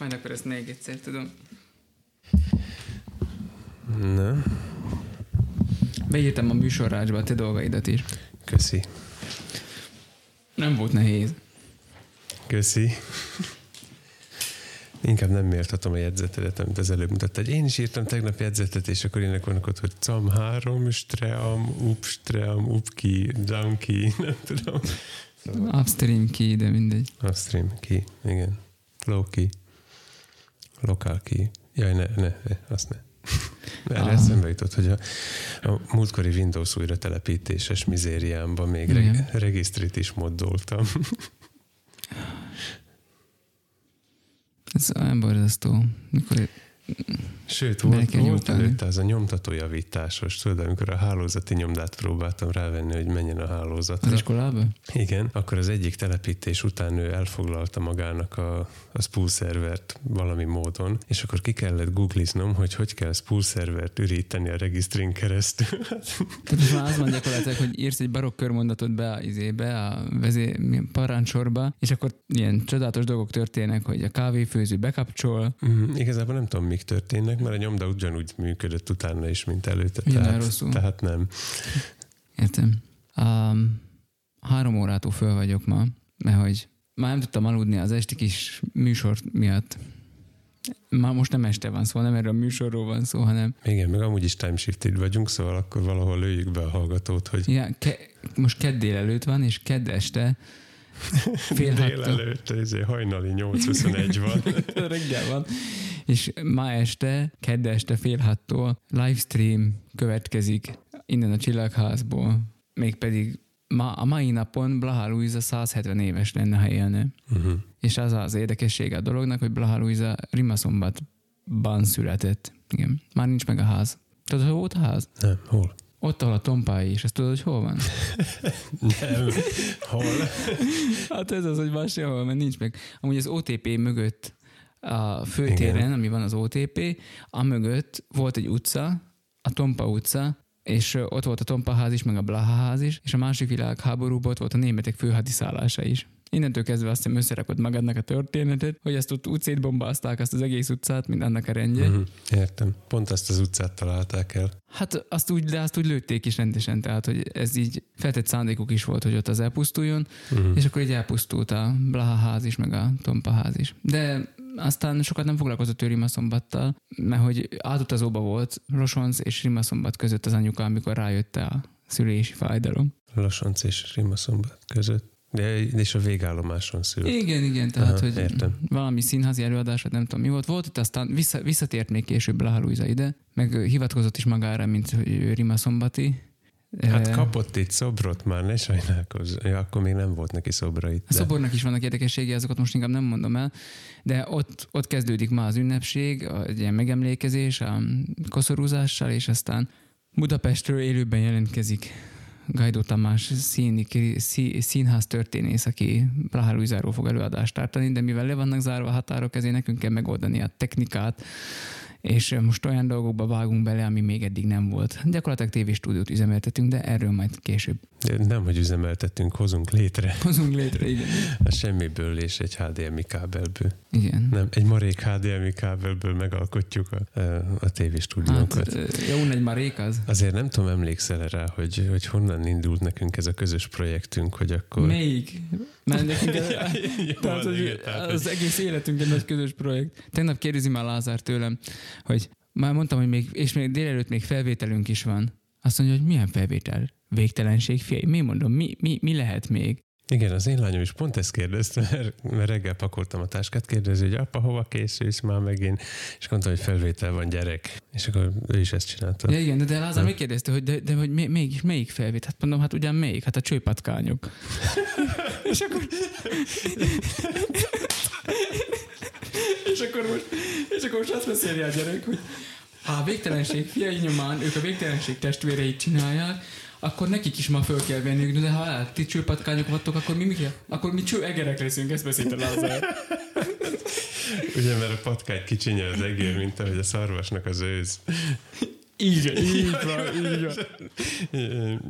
Majd akkor ezt még egyszer tudom. Na, Beírtam a műsorrácsba a te dolgaidat is. köszi. Nem volt nehéz. Köszi. Inkább nem méltatom a jegyzetedet, amit az előbb mutattad. Én is írtam tegnap jegyzetet, és akkor ének vannak ott, hogy cam 3, stream, up, stream, up ki, down ki, nem tudom. Szóval Upstream ki, de mindegy. upstream ki, igen. Flow ki, lokál ki. Jaj, ne, ne, ne azt ne. Erre Ah. eszembe jutott, hogy a, a múltkori Windows újra telepítéses mizériámban még reg, regisztrit is moddoltam. Ez olyan borzasztó. Mikor Sőt, volt, volt előtte az a nyomtatójavításos, tudod, amikor a hálózati nyomdát próbáltam rávenni, hogy menjen a az hálózatra. iskolába? Igen, akkor az egyik telepítés után ő elfoglalta magának a, a spool szervert valami módon, és akkor ki kellett googliznom, hogy hogy kell spool szervert üríteni a regisztrin keresztül. Tehát most már az van gyakorlatilag, hogy írsz egy barokk körmondatot be a izébe, a vezé, parancsorba, és akkor ilyen csodálatos dolgok történnek, hogy a kávéfőző bekapcsol, Mm, igazából nem tudom, mik történnek, mert a nyomda ugyanúgy működött utána is, mint előtte. Minden Tehát, rosszul. tehát nem. Értem. Um, három órától föl vagyok ma, mert hogy már nem tudtam aludni az esti kis műsor miatt. Már most nem este van szó, nem erről a műsorról van szó, hanem Igen, meg amúgy is timeshifted vagyunk, szóval akkor valahol lőjük be a hallgatót, hogy ja, ke- most kedd délelőtt van, és kedd este fél Délelőtt, ez hajnali 8.21 van. reggel van, és ma este, kedd este fél hattól livestream következik innen a Csillagházból, mégpedig ma, a mai napon Blaha Luisa 170 éves lenne, ha élne. Uh-huh. És az az érdekessége a dolognak, hogy Blaha Luisa Rimaszombatban született. Igen. Már nincs meg a ház. Tudod, hol volt a ház? Nem, hol? Ott, ahol a tompái is. Ezt tudod, hogy hol van? Nem, hol? Hát ez az, hogy van sehol, mert nincs meg. Amúgy az OTP mögött a főtéren, Igen. ami van az OTP, a mögött volt egy utca, a Tompa utca, és ott volt a Tompa ház is, meg a Blaha ház is, és a másik világháborúban ott volt a németek főhadiszállása is. Innentől kezdve azt hiszem összerakod magadnak a történetet, hogy ezt ott úgy szétbombázták azt az egész utcát, mint annak a rendje. Uh-huh. Értem. Pont azt az utcát találták el. Hát azt úgy, de azt úgy lőtték is rendesen, tehát hogy ez így feltett szándékuk is volt, hogy ott az elpusztuljon, Uh-huh. és akkor így elpusztult a Blaha ház is, meg a Tompa ház is. De aztán sokat nem foglalkozott ő Rimaszombattal, mert hogy átutazóba volt Rosonc és Rimaszombat között az anyuka, amikor rájött a szülési fájdalom. Lassonc és Rimaszombat között. De és a végállomáson szült. Igen, igen, tehát Aha, hogy értem. valami színházi előadás, vagy nem tudom mi volt. Volt itt aztán vissza, visszatért még később Blaha Luisa ide, meg hivatkozott is magára, mint hogy ő Rimaszombati. Hát Eh, kapott itt szobrot már, ne sajnálkozz. Ja, akkor még nem volt neki szobra itt. A szobornak is vannak érdekességei, azokat most inkább nem mondom el, de ott, ott kezdődik ma az ünnepség, egy ilyen megemlékezés a koszorúzással, és aztán Budapestről élőben jelentkezik Gajdó Tamás színi, szí, színház történész, aki Blaha Luizáról fog előadást tartani, de mivel le vannak zárva a határok, ezért nekünk kell megoldani a technikát, és most olyan dolgokba vágunk bele, ami még eddig nem volt. Gyakorlatilag tévéstúdiót üzemeltetünk, de erről majd később nem, hogy üzemeltettünk, hozunk létre hozunk létre. Igen. a semmiből és egy HDMI kábelből. Igen. Nem, egy marék HDMI kábelből megalkotjuk a, a tévéstúdiónkat. Hát, jó, egy marék az. Azért nem tudom, emlékszel rá, hogy, hogy honnan indult nekünk ez a közös projektünk, hogy akkor... Melyik? Mert nekünk ez, Jó, tehát, van, igen, tehát, az egész életünk egy nagy közös projekt. Tegnap kérdezi már Lázár tőlem, hogy már mondtam, hogy még, és még délelőtt még felvételünk is van. Azt mondja, hogy milyen felvétel? Végtelenség, fiai. Mi mondom, mi, mi, mi lehet még? Igen, az én lányom is pont ezt kérdezte, mert, mert reggel pakoltam a táskát, kérdezi, hogy apa, hova készülsz már megint? És mondtam, hogy felvétel van gyerek. És akkor ő is ezt csinálta. Ja, igen, de, de Lázár Nem. megkérdezte, hogy de, de hogy mégis melyik felvétel? Hát mondom, hát ugyan melyik? Hát a csőpatkányok. és akkor... és akkor most, és akkor most azt beszéli a gyerek, hogy ha a végtelenség fiai nyomán ők a végtelenség testvéreit csinálják, akkor nekik is ma föl kell venniük, de ha hát, ti csőpatkányok vagytok, akkor mi, mi kell? Akkor mi cső egerek leszünk, ezt beszélte Lázár. Ugye, mert a patkány kicsinye az egér, mint ahogy a szarvasnak az őz. Igen, így van, így van.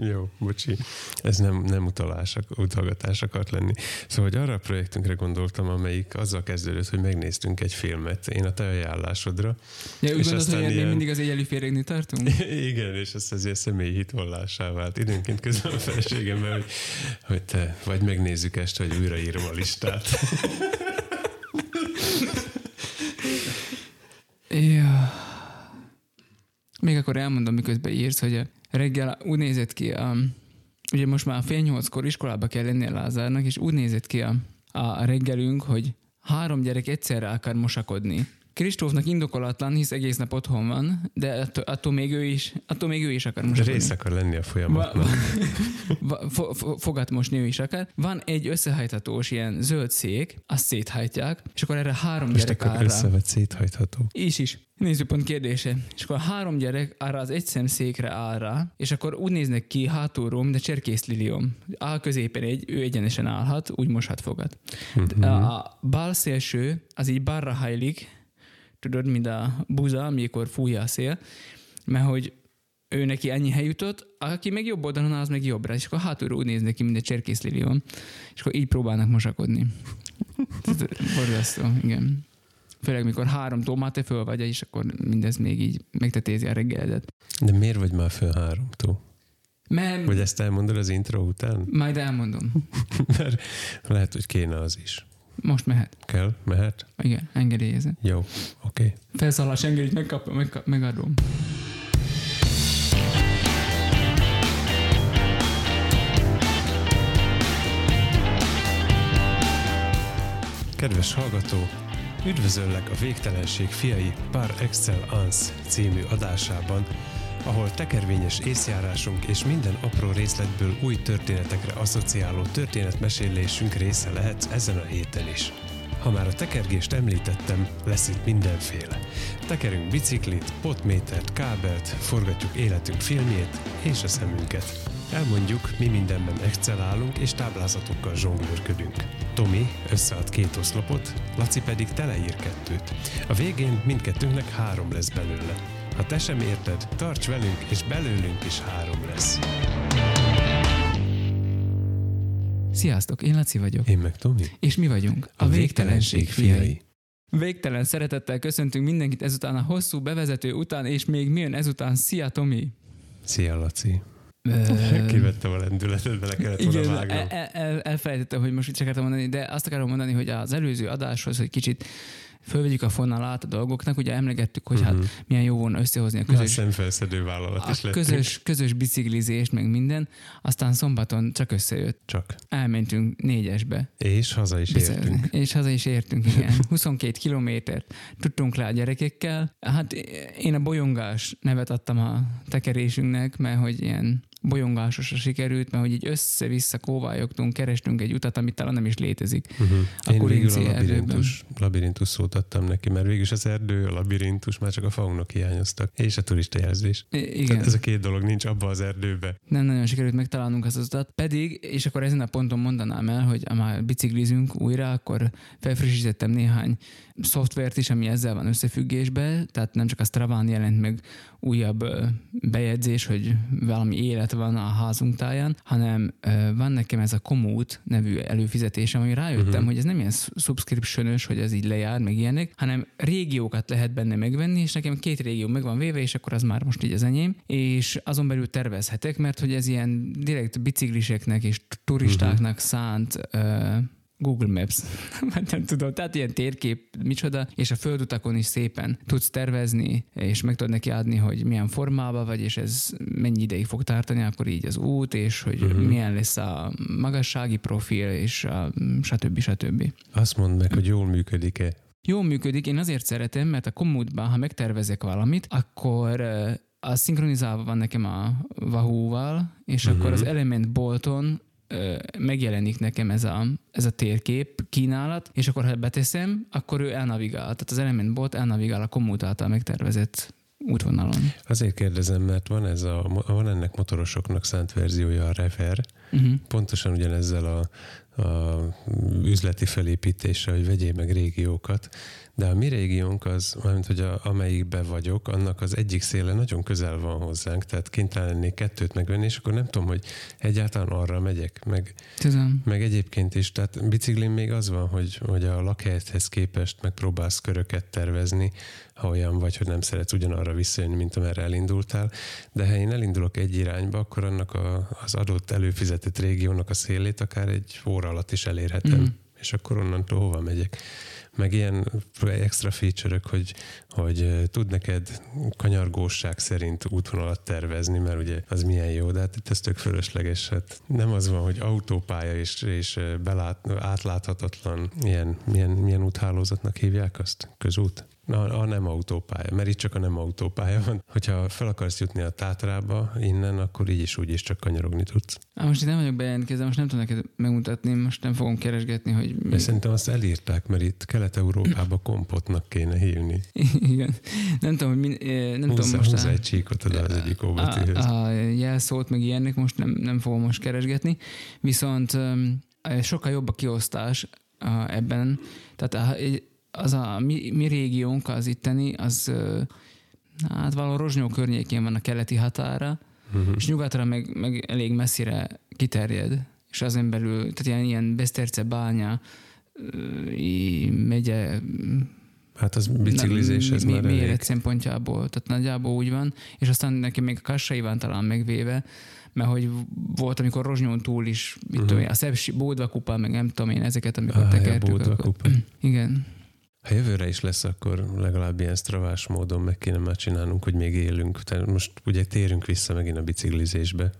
Jó, bocsi. Ez nem, nem utalás, utalgatás akart lenni. Szóval, hogy arra a projektünkre gondoltam, amelyik azzal kezdődött, hogy megnéztünk egy filmet, én a te ajánlásodra. Ja, úgy gondolod, hogy ilyen... mindig az éjjeli férégni tartunk? Igen, és ez azért személyi hitvallássá vált. Időnként közben a feleségemmel, hogy, hogy te vagy megnézzük este, hogy újraírom a listát. Ja. Még akkor elmondom, miközben írsz, hogy reggel úgy nézett ki, a, ugye most már fél nyolckor iskolába kell lenni a Lázárnak, és úgy nézett ki a, a reggelünk, hogy három gyerek egyszerre akar mosakodni. Kristófnak indokolatlan, hisz egész nap otthon van, de attól, attól még ő is, attól még ő is akar most. Rész akar lenni a folyamatnak. Va, fo, fogat most ő is akar. Van egy összehajthatós ilyen zöld szék, azt széthajtják, és akkor erre három Most gyerek akkor összevett széthajtható. Is is. Nézőpont kérdése. És akkor három gyerek arra az egy szemszékre áll rá, és akkor úgy néznek ki hátulról, a cserkész lilium. Áll középen egy, ő egyenesen állhat, úgy moshat fogad. Mm-hmm. A bal szélső, az így balra hajlik, tudod, mint a buza, amikor fújja a szél, mert hogy ő neki ennyi hely jutott, aki meg jobb oldalon az meg jobbra, és akkor hátulról úgy néz neki, mint egy cserkészlilion, és akkor így próbálnak mosakodni. Borzasztó, igen. Főleg, mikor három tomate föl vagy, és akkor mindez még így megtetézi a reggeledet. De miért vagy már föl három tó? Mert... Vagy ezt elmondod az intro után? Majd elmondom. Mert lehet, hogy kéne az is. Most mehet. Kell? Mehet? Igen, engedélyezem. Jó, oké. Okay. Felszállás engedélyt megkap, megkap, megadom. Kedves hallgató, üdvözöllek a Végtelenség fiai Par Excellence című adásában, ahol tekervényes észjárásunk és minden apró részletből új történetekre asszociáló történetmesélésünk része lehet ezen a héten is. Ha már a tekergést említettem, lesz itt mindenféle. Tekerünk biciklit, potmétert, kábelt, forgatjuk életünk filmjét és a szemünket. Elmondjuk, mi mindenben excellálunk és táblázatokkal zsonglőrködünk. Tomi összead két oszlopot, Laci pedig teleír kettőt. A végén mindkettőnknek három lesz belőle. Ha te sem érted, tarts velünk, és belőlünk is három lesz. Sziasztok, én Laci vagyok. Én meg Tomi. És mi vagyunk a, a végtelenség, végtelenség fiai. Végtelen szeretettel köszöntünk mindenkit ezután a hosszú bevezető után, és még milyen ezután. Szia, Tomi! Szia, Laci! Kivettem a lendületet, bele kellett volna Igen, vágnom. El, el, elfelejtettem, hogy most mit akartam mondani, de azt akarom mondani, hogy az előző adáshoz, hogy kicsit fölvegyük a fonalát a dolgoknak, ugye emlegettük, hogy uh-huh. hát mhm. milyen jó volna összehozni a közös, szemfelszedő vállalat is a közös, közös biciklizést, meg minden, aztán szombaton csak összejött. Csak. Elmentünk négyesbe. És haza is Bizel, értünk. És haza is értünk, igen. 22 kilométert tudtunk le a gyerekekkel. Hát én a bolyongás nevet adtam a tekerésünknek, mert hogy ilyen bolyongásosra sikerült, mert hogy így össze-vissza kóvályogtunk, kerestünk egy utat, amit talán nem is létezik. Uh-huh. A Én végül a labirintus, labirintus szót adtam neki, mert végül az erdő, a labirintus, már csak a faunok hiányoztak, és a turista jelzés. I- igen. Tehát ez a két dolog nincs abba az erdőbe. Nem nagyon sikerült megtalálnunk az utat. Pedig, és akkor ezen a ponton mondanám el, hogy ha már biciklizünk újra, akkor felfrissítettem néhány szoftvert is, ami ezzel van összefüggésben, tehát nem csak a Straván jelent meg újabb bejegyzés, hogy valami élet van a házunk táján, hanem van nekem ez a Komút nevű előfizetésem, ami rájöttem, uh-huh. hogy ez nem ilyen subscription hogy ez így lejár, meg ilyenek, hanem régiókat lehet benne megvenni, és nekem két régió meg van véve, és akkor az már most így az enyém, és azon belül tervezhetek, mert hogy ez ilyen direkt bicikliseknek és turistáknak uh-huh. szánt uh, Google Maps, nem tudom, tehát ilyen térkép, micsoda, és a földutakon is szépen tudsz tervezni, és meg tudod neki adni, hogy milyen formában vagy, és ez mennyi ideig fog tartani, akkor így az út, és hogy uh-huh. milyen lesz a magassági profil, és a stb. stb. Azt mondd meg, hogy jól működik-e? Jól működik, én azért szeretem, mert a kommódban, ha megtervezek valamit, akkor a szinkronizálva van nekem a Wahoo-val, és uh-huh. akkor az Element bolton megjelenik nekem ez a, ez a térkép kínálat, és akkor ha beteszem, akkor ő elnavigál. Tehát az Element Bot elnavigál a kommut által megtervezett útvonalon. Azért kérdezem, mert van, ez a, van ennek motorosoknak szánt verziója a Refer, uh-huh. pontosan ugyanezzel a, üzleti felépítésre, hogy vegyél meg régiókat, de a mi régiónk az, mármint hogy a, amelyikben vagyok, annak az egyik széle nagyon közel van hozzánk, tehát kénytelen lennék kettőt megvenni, és akkor nem tudom, hogy egyáltalán arra megyek, meg, Tudom. meg egyébként is, tehát biciklin még az van, hogy, hogy a lakhelyethez képest megpróbálsz köröket tervezni, ha olyan vagy, hogy nem szeretsz ugyanarra visszajönni, mint amerre elindultál, de ha én elindulok egy irányba, akkor annak a, az adott előfizetett régiónak a szélét akár egy óra alatt is elérhetem, mm. és akkor onnantól hova megyek meg ilyen extra feature hogy, hogy tud neked kanyargóság szerint útvonalat tervezni, mert ugye az milyen jó, de hát itt ez tök fölösleges. Hát nem az van, hogy autópálya és, és belát, átláthatatlan, ilyen, milyen, milyen úthálózatnak hívják azt? Közút? A, a nem autópálya, mert itt csak a nem autópálya van. Hogyha fel akarsz jutni a Tátrába innen, akkor így is úgy is csak kanyarogni tudsz. Á, most itt nem vagyok bejelentkezve, most nem tudom neked megmutatni, most nem fogom keresgetni, hogy... De szerintem azt elírták, mert itt Kelet-Európában kompotnak kéne hívni. Igen. Nem tudom, hogy min, eh, nem tudom Húzza, most húzza a, egy csíkot oda az egyik óbetűhöz. a, a jelszót, meg ilyenek most nem, nem fogom most keresgetni, viszont sokkal jobb a kiosztás ebben, tehát az a mi, mi régiónk, az itteni, az hát valahol Rozsnyó környékén van a keleti határa, Uh-huh. és nyugatra meg, meg elég messzire kiterjed, és azon belül, tehát ilyen, ilyen Beszterce bánya, megye Hát az biciklizés, ez mi, már mi, elég. méret szempontjából, tehát nagyjából úgy van, és aztán nekem még a Kassai van talán megvéve, mert hogy volt, amikor Rozsnyón túl is, mit Mhm. tudom én, a szebb Bódva kupa, meg nem tudom én, ezeket, amikor Ah, ja, tekertük. Bódva akkor-. Igen. Ha jövőre is lesz, akkor legalább ilyen stravás módon meg kéne már csinálnunk, hogy még élünk. Tehát most ugye térünk vissza megint a biciklizésbe.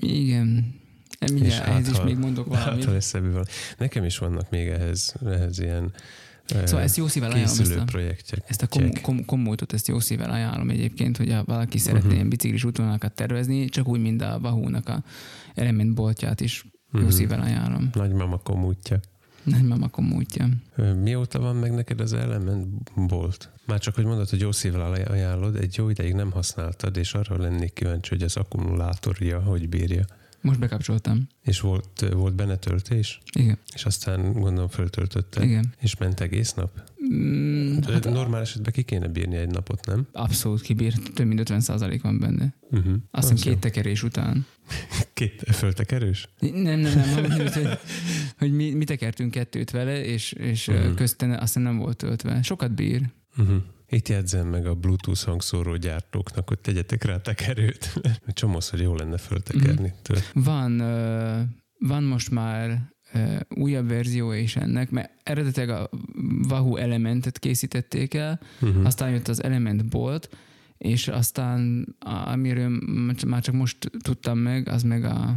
Igen. Nem, mindjárt, ehhez is ha- még mondok hát, valamit. ha lesz valami. Nekem is vannak még ehhez, ehhez ilyen Szóval ezt jó szívvel ajánlom, ezt a, ezt a kom, kom, kommótot, ezt jó szívvel ajánlom egyébként, hogy ha valaki szeretne Mhm. ilyen biciklis útvonalakat tervezni, csak úgy, mint a Vahónak a Element boltját is jó Mhm. szívvel ajánlom. Nagymama komútja. Nagymama kommótja. Ö, Mióta van meg neked az Element Bolt? Már csak, hogy mondod, hogy jó szívvel aj- ajánlod, egy jó ideig nem használtad, és arra lennék kíváncsi, hogy az akkumulátorja hogy bírja. Most bekapcsoltam. És volt, volt benne töltés, Igen. és aztán gondolom föltöltötte, Igen. és ment egész nap? Mm, Hát, hát Normál esetben ki kéne bírni egy napot, nem? abszolút kibír, több mint 50% van benne. Uh-huh. Azt hiszem két tekerés után. Két föltekerős? Nem, nem, nem, hogy, hogy, hogy mi, mi tekertünk kettőt vele, és, és Mhm. uh-huh. közten azt hiszem nem volt töltve. Sokat bír. Uh-huh. Itt jegyzem meg a Bluetooth hangszóró gyártóknak, hogy tegyetek rá tekerőt. Mert Csomószor jó lenne föltekerni. Uh-huh. Van, uh, van most már újabb verzió is ennek, mert eredetileg a Wahoo Elementet készítették el, Uh-huh. aztán jött az Element Bolt, és aztán a- amiről már csak most tudtam meg, az meg a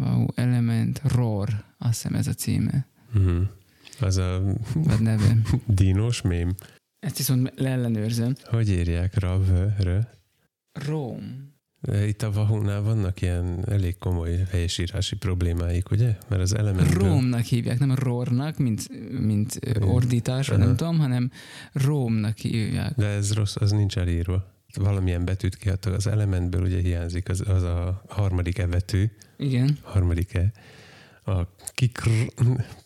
Wahoo Element Roar, azt hiszem ez a címe, Uh-huh. Az a vagy neve. dínos mém. Ezt viszont leellenőrzöm. Hogy írják? Rav, rö? Rome. Itt a Vahónál vannak ilyen elég komoly helyesírási problémáik, ugye? Mert az elementből... Rómnak hívják, nem Rornak, mint, mint ordítás, vagy nem Aha. tudom, hanem Rómnak hívják. De ez rossz, az nincs elírva. Valamilyen betűt kiadtak. Az elementből ugye hiányzik az, az a harmadik e betű, Igen. harmadik e. A kikr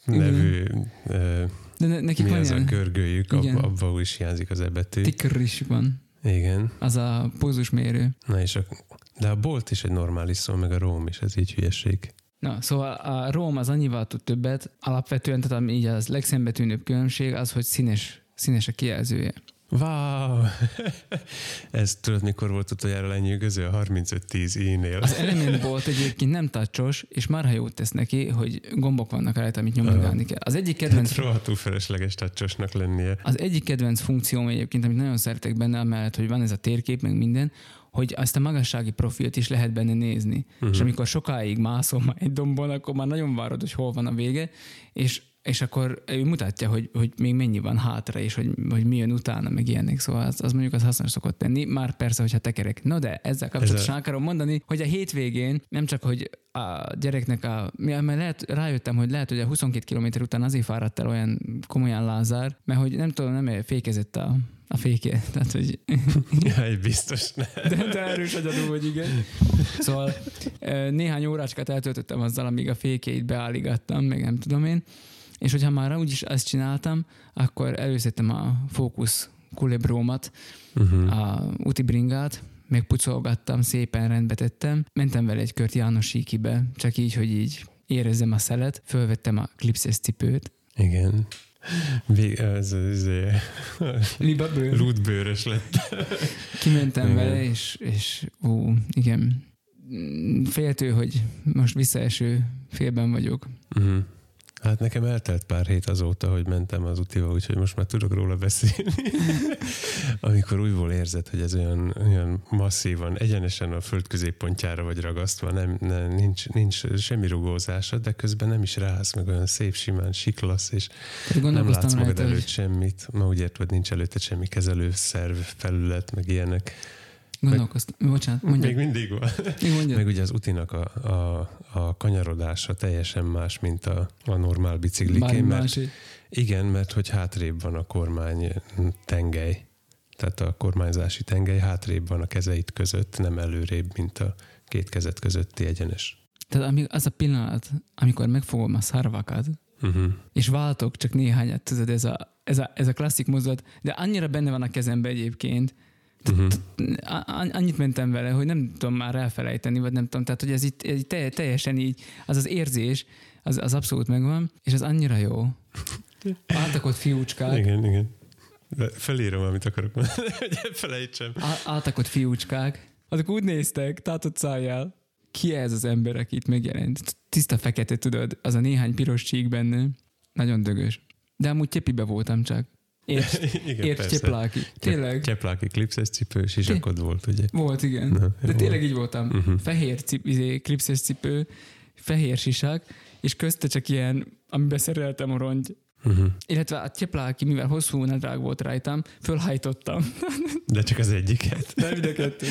nevű, ö, De ne, nekik mi van az a ilyen görgőjük, Igen. ab, abba is hiányzik az e betű. tikr is van. Igen. Az a pózusmérő. Na és a, de a bolt is egy normális szó, meg a róm is, ez így hülyeség. Na, szóval a Róm az annyival tud többet, alapvetően, tehát ami így az legszembetűnőbb különbség az, hogy színes, színes a kijelzője. Wow! ez tudod, mikor volt utoljára lenyűgöző? A 3510 i-nél. Az Element Bolt egyébként nem tacsos, és marha jót tesz neki, hogy gombok vannak rajta, amit nyomogálni kell. Az egyik kedvenc Hát rohadtul felesleges tacsosnak lennie. Az egyik kedvenc funkcióm egyébként, amit nagyon szeretek benne, amellett, hogy van ez a térkép, meg minden, hogy azt a magassági profilt is lehet benne nézni. Mhm. Uh-huh. És amikor sokáig mászom már egy dombon, akkor már nagyon várod, hogy hol van a vége, és és akkor ő mutatja, hogy, hogy még mennyi van hátra, és hogy, hogy mi jön utána, meg ilyenek. Szóval az, az mondjuk az hasznos szokott lenni. Már persze, hogyha tekerek. No de ezzel kapcsolatban a- akarom mondani, hogy a hétvégén nem csak, hogy a gyereknek a... Mert lehet, rájöttem, hogy lehet, hogy a 22 km után azért fáradt el olyan komolyan Lázár, mert hogy nem tudom, nem fékezett a, a fékje. Tehát, hogy... Jaj, biztos ne. De, de erős agyadó vagy, igen. Szóval néhány órácskát eltöltöttem azzal, amíg a fékjeit beállígattam, meg nem tudom én. És hogyha már úgyis ezt csináltam, akkor előszedtem a fókusz kulebrómat, uh-huh. a úti bringát, megpucolgattam, szépen rendbe tettem, mentem vele egy kört János síkibe, csak így, hogy így érezzem a szelet, fölvettem a klipszes cipőt. Igen. Vég, ez, ez, Rútbőrös lett. Kimentem igen. vele, és, és ó, igen, féltő, hogy most visszaeső félben vagyok. Uh-huh. Hát nekem eltelt pár hét azóta, hogy mentem az utival, úgyhogy most már tudok róla beszélni. Amikor újból érzed, hogy ez olyan, olyan masszívan, egyenesen a föld középpontjára vagy ragasztva, nem, nem, nincs, nincs semmi rugózása, de közben nem is rász, meg olyan szép, simán siklasz, és nem látsz magad előtt hogy... semmit. Ma úgy érted, nincs előtte semmi kezelőszerv, felület, meg ilyenek. Gondolkoztam. Bocsánat, mondja. Még mindig van. Még Meg ugye az utinak a, a, a kanyarodása teljesen más, mint a, a normál bicikliké. Mert, másik. igen, mert hogy hátrébb van a kormány tengely. Tehát a kormányzási tengely hátrébb van a kezeit között, nem előrébb, mint a két kezet közötti egyenes. Tehát amíg az a pillanat, amikor megfogom a szarvakat, uh-huh. és váltok csak néhányat, tudod, ez a, ez a, ez a klasszik mozdulat, de annyira benne van a kezembe egyébként, Uh-huh. Annyit mentem vele, hogy nem tudom már elfelejteni, vagy nem tudom, tehát hogy ez itt, ez itt teljesen így, az az érzés, az, az abszolút megvan, és az annyira jó. Álltak ott fiúcskák. Igen, igen. Felírom, amit akarok mondani, hogy felejtsem. Álltak ott fiúcskák, azok úgy néztek, tátott szájjal. Ki ez az ember, aki itt megjelent? Tiszta fekete, tudod, az a néhány piros csík benne. Nagyon dögös. De amúgy csepibe voltam csak. Ért, igen, ért Csepláki. Tényleg. Csepláki klipszes cipő, sisakod volt, ugye? Volt, igen. Na, De jó. tényleg így voltam. Uh-huh. Fehér cip, izé, klipszes cipő, fehér sisak, és közte csak ilyen, amiben szereltem a rongy. Uh-huh. Illetve a Csepláki, mivel hosszú nadrág volt rajtam, fölhajtottam. De csak az egyiket. De mind a kettő.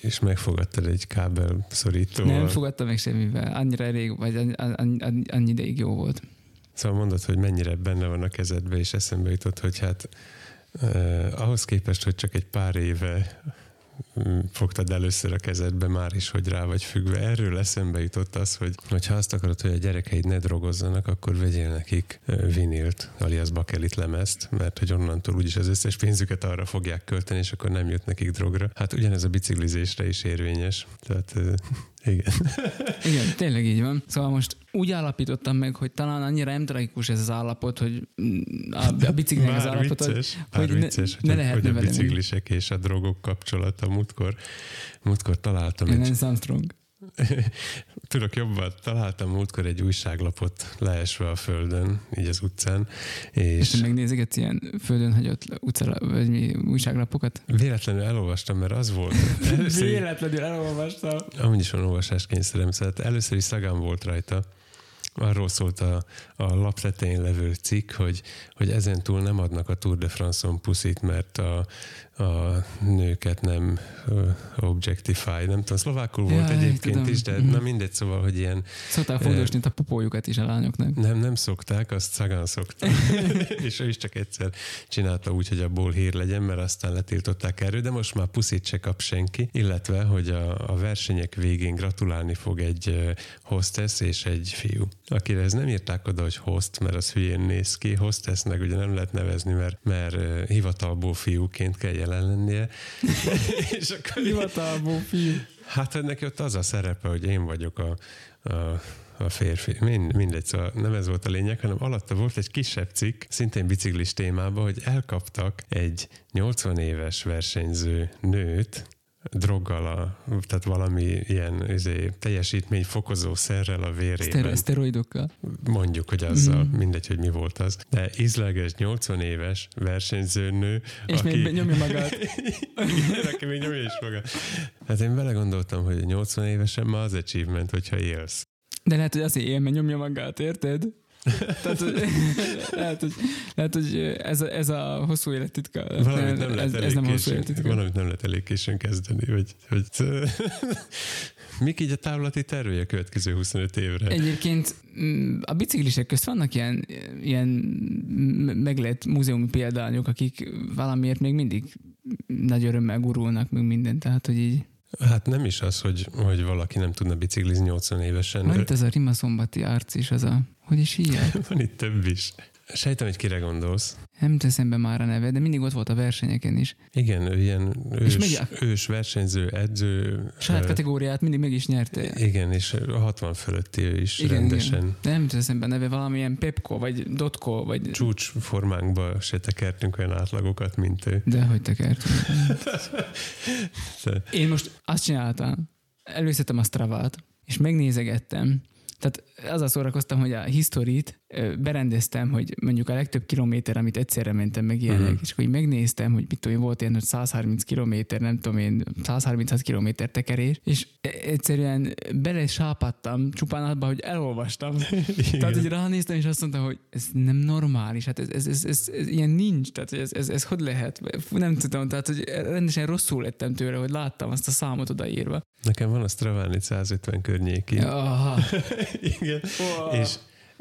és megfogadtad egy kábel szorítóval. Nem fogadtam meg semmivel. Annyira elég, vagy annyi, annyi, annyi ideig jó volt. Szóval mondod, hogy mennyire benne van a kezedbe, és eszembe jutott, hogy hát eh, ahhoz képest, hogy csak egy pár éve fogtad először a kezedbe már is, hogy rá vagy függve. Erről eszembe jutott az, hogy, hogy ha azt akarod, hogy a gyerekeid ne drogozzanak, akkor vegyél nekik vinilt, alias bakelit lemezt, mert hogy onnantól úgyis az összes pénzüket arra fogják költeni, és akkor nem jut nekik drogra. Hát ugyanez a biciklizésre is érvényes. Tehát igen. Igen, tényleg így van. Szóval most úgy állapítottam meg, hogy talán annyira nem tragikus ez az állapot, hogy a, a biciklinek az állapot, vicces, hogy, hogy vicces, ne, hogy, ne lehet hogy a biciklisek és a drogok kapcsolata. Múltkor, múltkor találtam. Én egy... Armstrong. Tudok jobban, találtam múltkor egy újságlapot leesve a földön, így az utcán. És, és megnézegetsz ilyen földön hagyott utca, vagy mi, újságlapokat? Véletlenül elolvastam, mert az volt. Először, Véletlenül elolvastam. Amúgy is van olvasáskényszerem, szóval először is szagám volt rajta, arról szólt a, a lap tetején levő cikk, hogy, hogy ezen túl nem adnak a Tour de France-on puszit, mert a, a nőket nem objectify, nem tudom, szlovákul volt ja, egyébként tudom. is, de mm-hmm. na mindegy, szóval, hogy ilyen... Szokták fogdosni a popójukat is a lányoknak. Nem, nem szokták, azt szagán szokták. és ő is csak egyszer csinálta úgy, hogy abból hír legyen, mert aztán letiltották erről, de most már puszit se kap senki, illetve, hogy a, a versenyek végén gratulálni fog egy hostess és egy fiú. Akire ez nem írták oda, hogy host, mert az hülyén néz ki, hostessnek ugye nem lehet nevezni, mert, mert hivatalból fiúként kell jelen lennie. és akkor Hivatalból fiú. Hát hogy neki ott az a szerepe, hogy én vagyok a, a a férfi. Mind, mindegy, szóval nem ez volt a lényeg, hanem alatta volt egy kisebb cikk, szintén biciklis témában, hogy elkaptak egy 80 éves versenyző nőt, droggal, a, tehát valami ilyen izé, teljesítményfokozó szerrel a vérében. Szteroidokkal? Mondjuk, hogy azzal, mm. mindegy, hogy mi volt az. De ízleges, 80 éves versenyzőnő, És aki... még nyomja magát. Igen, aki még nyomja is magát. Hát én belegondoltam, hogy 80 évesen ma az achievement, hogyha élsz. De lehet, hogy azért él, mert nyomja magát, érted? Tehát, hogy, lehet, hogy, lehet, hogy ez, a, ez a hosszú élettitka. Valamit nem lehet ez, ez nem hosszú élettitka. valamit nem lehet elég későn kezdeni, hogy, hogy mik így a távlati tervei a következő 25 évre? Egyébként mm, a biciklisek közt vannak ilyen, ilyen meglett múzeumi példányok, akik valamiért még mindig nagy örömmel gurulnak, meg mindent, tehát hogy így Hát nem is az, hogy, hogy valaki nem tudna biciklizni 80 évesen. van itt ez a rimaszombati arc is, az a, hogy is hívják? Van itt több is. Sejtem, hogy kire gondolsz. Nem teszem be már a neve, de mindig ott volt a versenyeken is. Igen, ő ilyen ős, még- ős versenyző, edző. Saját kategóriát mindig meg is nyerte. Igen, és a 60 fölötti ő is Igen, rendesen. igen. De nem teszem be a neve, valamilyen Pepko, vagy Dotko, vagy... Csúcs formánkba se tekertünk olyan átlagokat, mint ő. De hogy tekertünk. Én most azt csináltam, előszedtem a Stravát, és megnézegettem, tehát azzal szórakoztam, hogy a historit berendeztem, hogy mondjuk a legtöbb kilométer, amit egyszerre mentem meg ilyenek, uh-huh. és akkor így megnéztem, hogy mit tudom én, volt ilyen, hogy 130 kilométer, nem tudom én, 136 kilométer tekerés, és e- egyszerűen bele sápadtam csupán abba, hogy elolvastam. Tehát, hogy ránéztem, és azt mondtam, hogy ez nem normális, hát ez, ez, ez, ez, ez ilyen nincs, tehát hogy ez, ez, ez hogy lehet? Nem tudom, tehát, hogy rendesen rosszul lettem tőle, hogy láttam azt a számot odaírva. Nekem van a Straván itt 150 környéki. Aha. Igen. Wow. És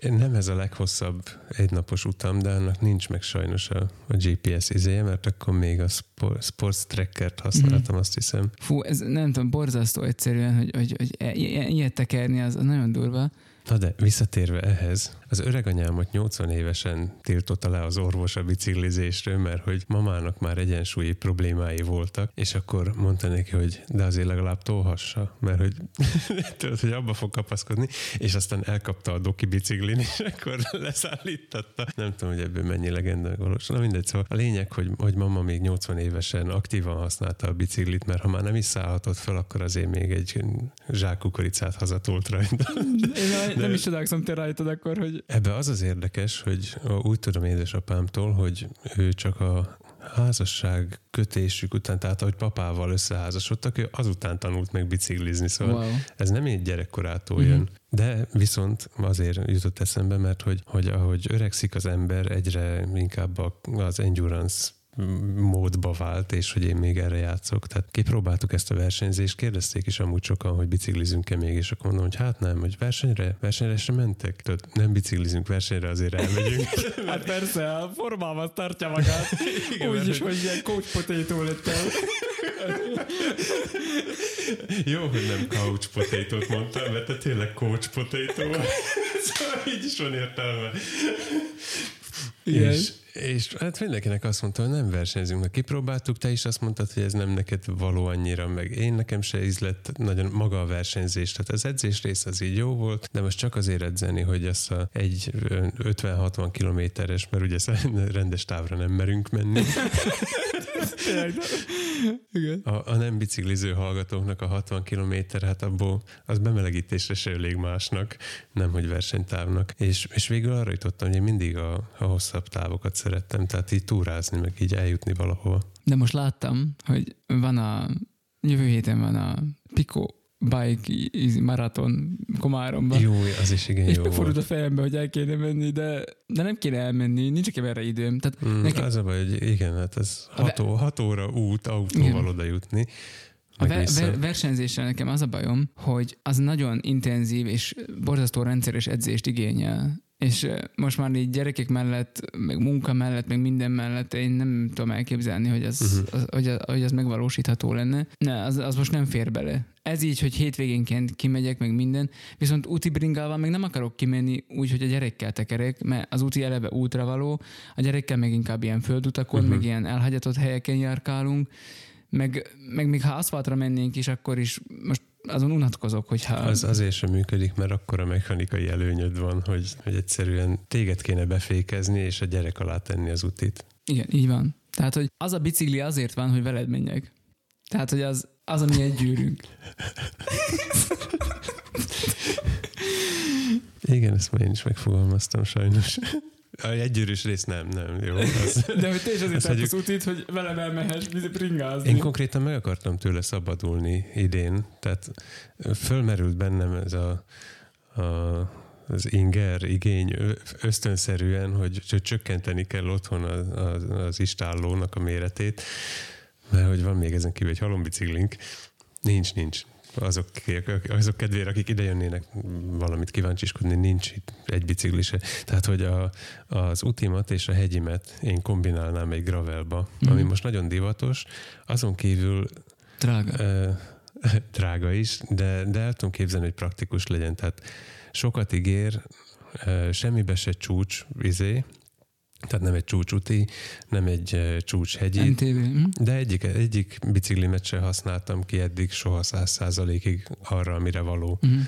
nem ez a leghosszabb egynapos utam, de annak nincs meg sajnos a, a GPS izéje, mert akkor még a Spor- Sports Trackert használtam, azt hiszem. Fú, ez nem tudom, borzasztó egyszerűen, hogy, hogy, hogy ilyet tekerni, az nagyon durva. Na de visszatérve ehhez, az öreganyámat 80 évesen tiltotta le az orvos a biciklizésről, mert hogy mamának már egyensúlyi problémái voltak, és akkor mondta neki, hogy de azért legalább tolhassa, mert hogy tudod, hogy abba fog kapaszkodni, és aztán elkapta a doki biciklin, és akkor leszállítatta. Nem tudom, hogy ebből mennyi legenda valós. Na mindegy, szóval a lényeg, hogy, hogy mama még 80 évesen aktívan használta a biciklit, mert ha már nem is szállhatott fel, akkor azért még egy zsák kukoricát hazatolt rajta. Nem is csodálkozom, te rajtad akkor, hogy Ebbe az az érdekes, hogy úgy tudom édesapámtól, hogy ő csak a házasság kötésük után, tehát ahogy papával összeházasodtak, ő azután tanult meg biciklizni, szóval wow. ez nem így gyerekkorától Mhm. jön. De viszont azért jutott eszembe, mert hogy, hogy ahogy öregszik az ember, egyre inkább a- az endurance módba vált, és hogy én még erre játszok. Tehát kipróbáltuk ezt a versenyzést, kérdezték is amúgy sokan, hogy biciklizünk-e még, és akkor mondom, hogy hát nem, hogy versenyre, versenyre sem mentek. Tehát nem biciklizünk, versenyre azért elmegyünk. Hát persze, a formában tartja magát. Igen, Úgy is, hogy- hogy ilyen coach potato lettem. Jó, hogy nem couch potato-t mondtam, mert te tényleg coach potato. szóval így is van értelme. Igen. És, és hát mindenkinek azt mondta, hogy nem versenyzünk, mert kipróbáltuk, te is azt mondtad, hogy ez nem neked való annyira, meg én nekem se ízlett nagyon maga a versenyzés. Tehát az edzés rész az így jó volt, de most csak azért edzeni, hogy ezt a egy ö, 50-60 kilométeres, mert ugye rendes távra nem merünk menni. Tényleg, Igen. A, a nem bicikliző hallgatóknak a 60 kilométer, hát abból az bemelegítésre se elég másnak, nem hogy versenytávnak. És, és végül arra jutottam, hogy én mindig a, a hosszabb távokat szerettem, tehát így túrázni, meg így eljutni valahova. De most láttam, hogy van a jövő héten van a Pico Bike Easy Marathon Komáromban. Jó, az is igen és jó megfordult volt. a fejembe, hogy el kéne menni, de, de nem kéne elmenni, nincs nekem erre időm. Tehát Mm, nekem, Az a baj, hogy igen, hát ez A ve- hat, hat óra út autóval Igen. oda jutni. a ver, ver, versenyzéssel nekem az a bajom, hogy az nagyon intenzív és borzasztó rendszeres edzést igényel. És most már így gyerekek mellett, meg munka mellett, meg minden mellett én nem tudom elképzelni, hogy az, uh-huh. az, hogy, az, hogy az megvalósítható lenne. Ne, az, az most nem fér bele. Ez így, hogy hétvégénként kimegyek, meg minden, viszont úti bringával meg nem akarok kimenni úgy, hogy a gyerekkel tekerek, mert az úti eleve útra való, a gyerekkel meg inkább ilyen földutakon, uh-huh. meg ilyen elhagyatott helyeken járkálunk, meg, meg még ha aszfaltra mennénk is, akkor is most azon unatkozok, hogyha... Az azért sem működik, mert akkor a mechanikai előnyöd van, hogy, hogy egyszerűen téged kéne befékezni, és a gyerek alá tenni az utit. Igen, így van. Tehát, hogy az a bicikli azért van, hogy veled menjek. Tehát, hogy az, az a mi egy gyűrünk. Igen, ezt már én is megfogalmaztam sajnos. A egygyűrűs rész nem, nem, jó. Az, De hogy te is azért tartasz mondjuk- utit, hogy velem elmehess bringázni. Én konkrétan meg akartam tőle szabadulni idén, tehát fölmerült bennem ez a, a az inger igény ösztönszerűen, hogy csökkenteni kell otthon az, az, az istállónak a méretét, mert hogy van még ezen kívül egy halombiciklink. Nincs, nincs. Azok, azok kedvére, akik ide jönnének valamit kíváncsiskodni, nincs itt egy bicikli se. Tehát, hogy a, az utimat és a hegyimet én kombinálnám egy gravelba, mm. ami most nagyon divatos, azon kívül Drága. Uh, drága is, de, de el tudom képzelni, hogy praktikus legyen. Tehát sokat ígér, semmibe se csúcs izé, tehát nem egy csúcsúti, nem egy csúcshegyi. MTV. Hm? De egyik, egyik biciklimet se használtam ki eddig soha száz százalékig arra, amire való. Uh-huh.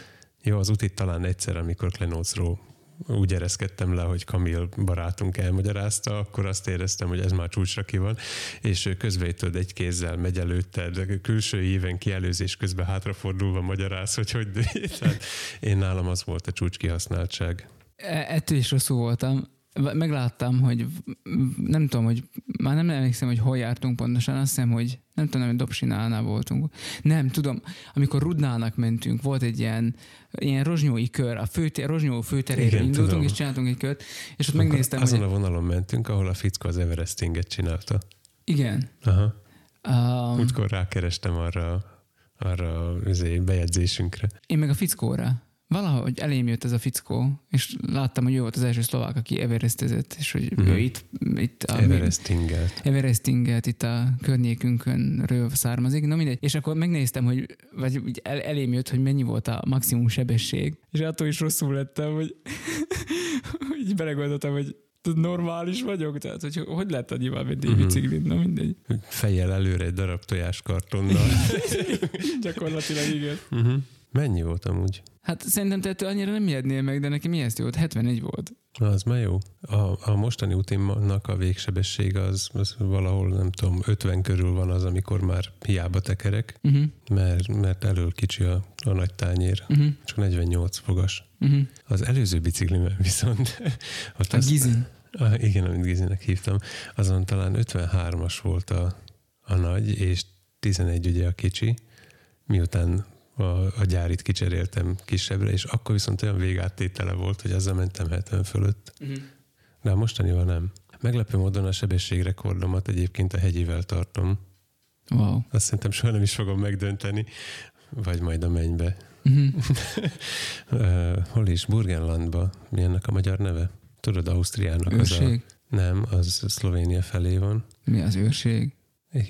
Jó, az utit talán egyszer, amikor Klenócról úgy ereszkedtem le, hogy Kamil barátunk elmagyarázta, akkor azt éreztem, hogy ez már csúcsra ki van, és itt egy kézzel megy előtted, külső éven kielőzés közben hátrafordulva magyaráz, hogy hogy tehát én nálam az volt a csúcs kihasználtság. E, ettől is rosszul voltam megláttam, hogy nem tudom, hogy már nem emlékszem, hogy hol jártunk pontosan, azt hiszem, hogy nem tudom, hogy Dobsinálnál voltunk. Nem, tudom, amikor Rudnának mentünk, volt egy ilyen, ilyen rozsnyói kör, a főtér, rozsnyó főterére indultunk, tudom. és csináltunk egy kört, és ott Akkor megnéztem, Azon hogy... a vonalon mentünk, ahol a fickó az Everestinget csinálta. Igen. Aha. Um, Úgykor rákerestem arra, arra az bejegyzésünkre. Én meg a fickóra valahogy elém jött ez a fickó, és láttam, hogy ő volt az első szlovák, aki Everestezett, és hogy mm-hmm. ő itt, itt a, Everestinget. Everestinget itt a környékünkön származik. Na mindegy. És akkor megnéztem, hogy vagy úgy el, elém jött, hogy mennyi volt a maximum sebesség, és attól is rosszul lettem, hogy így belegondoltam, hogy normális vagyok, tehát hogy hogy lehet annyival menni uh-huh. biciklit, na mindegy. Fejjel előre egy darab tojáskartonnal. Gyakorlatilag igen. Uh-huh. Mennyi volt amúgy? Hát szerintem te ettől annyira nem ijednél meg, de nekem ilyen volt, 71 volt. Az már jó. A, a mostani utimnak a végsebesség az, az valahol, nem tudom, 50 körül van az, amikor már hiába tekerek, uh-huh. mert, mert elől kicsi a, a nagy tányér, uh-huh. csak 48 fogas. Uh-huh. Az előző biciklimen viszont... Ott a Gizin. Igen, amit Gizinek hívtam, azon talán 53-as volt a, a nagy, és 11 ugye a kicsi, miután a, a gyárit kicseréltem kisebbre, és akkor viszont olyan végáttétele volt, hogy azzal mentem 70 fölött. Uh-huh. De a mostanival nem. Meglepő módon a sebességrekordomat egyébként a hegyivel tartom. Wow. Azt szerintem soha nem is fogom megdönteni, vagy majd a mennybe. Uh-huh. uh, hol is? Burgenlandba. Mi ennek a magyar neve? Tudod, Ausztriának őrség? az a... Nem, az Szlovénia felé van. Mi az őrség?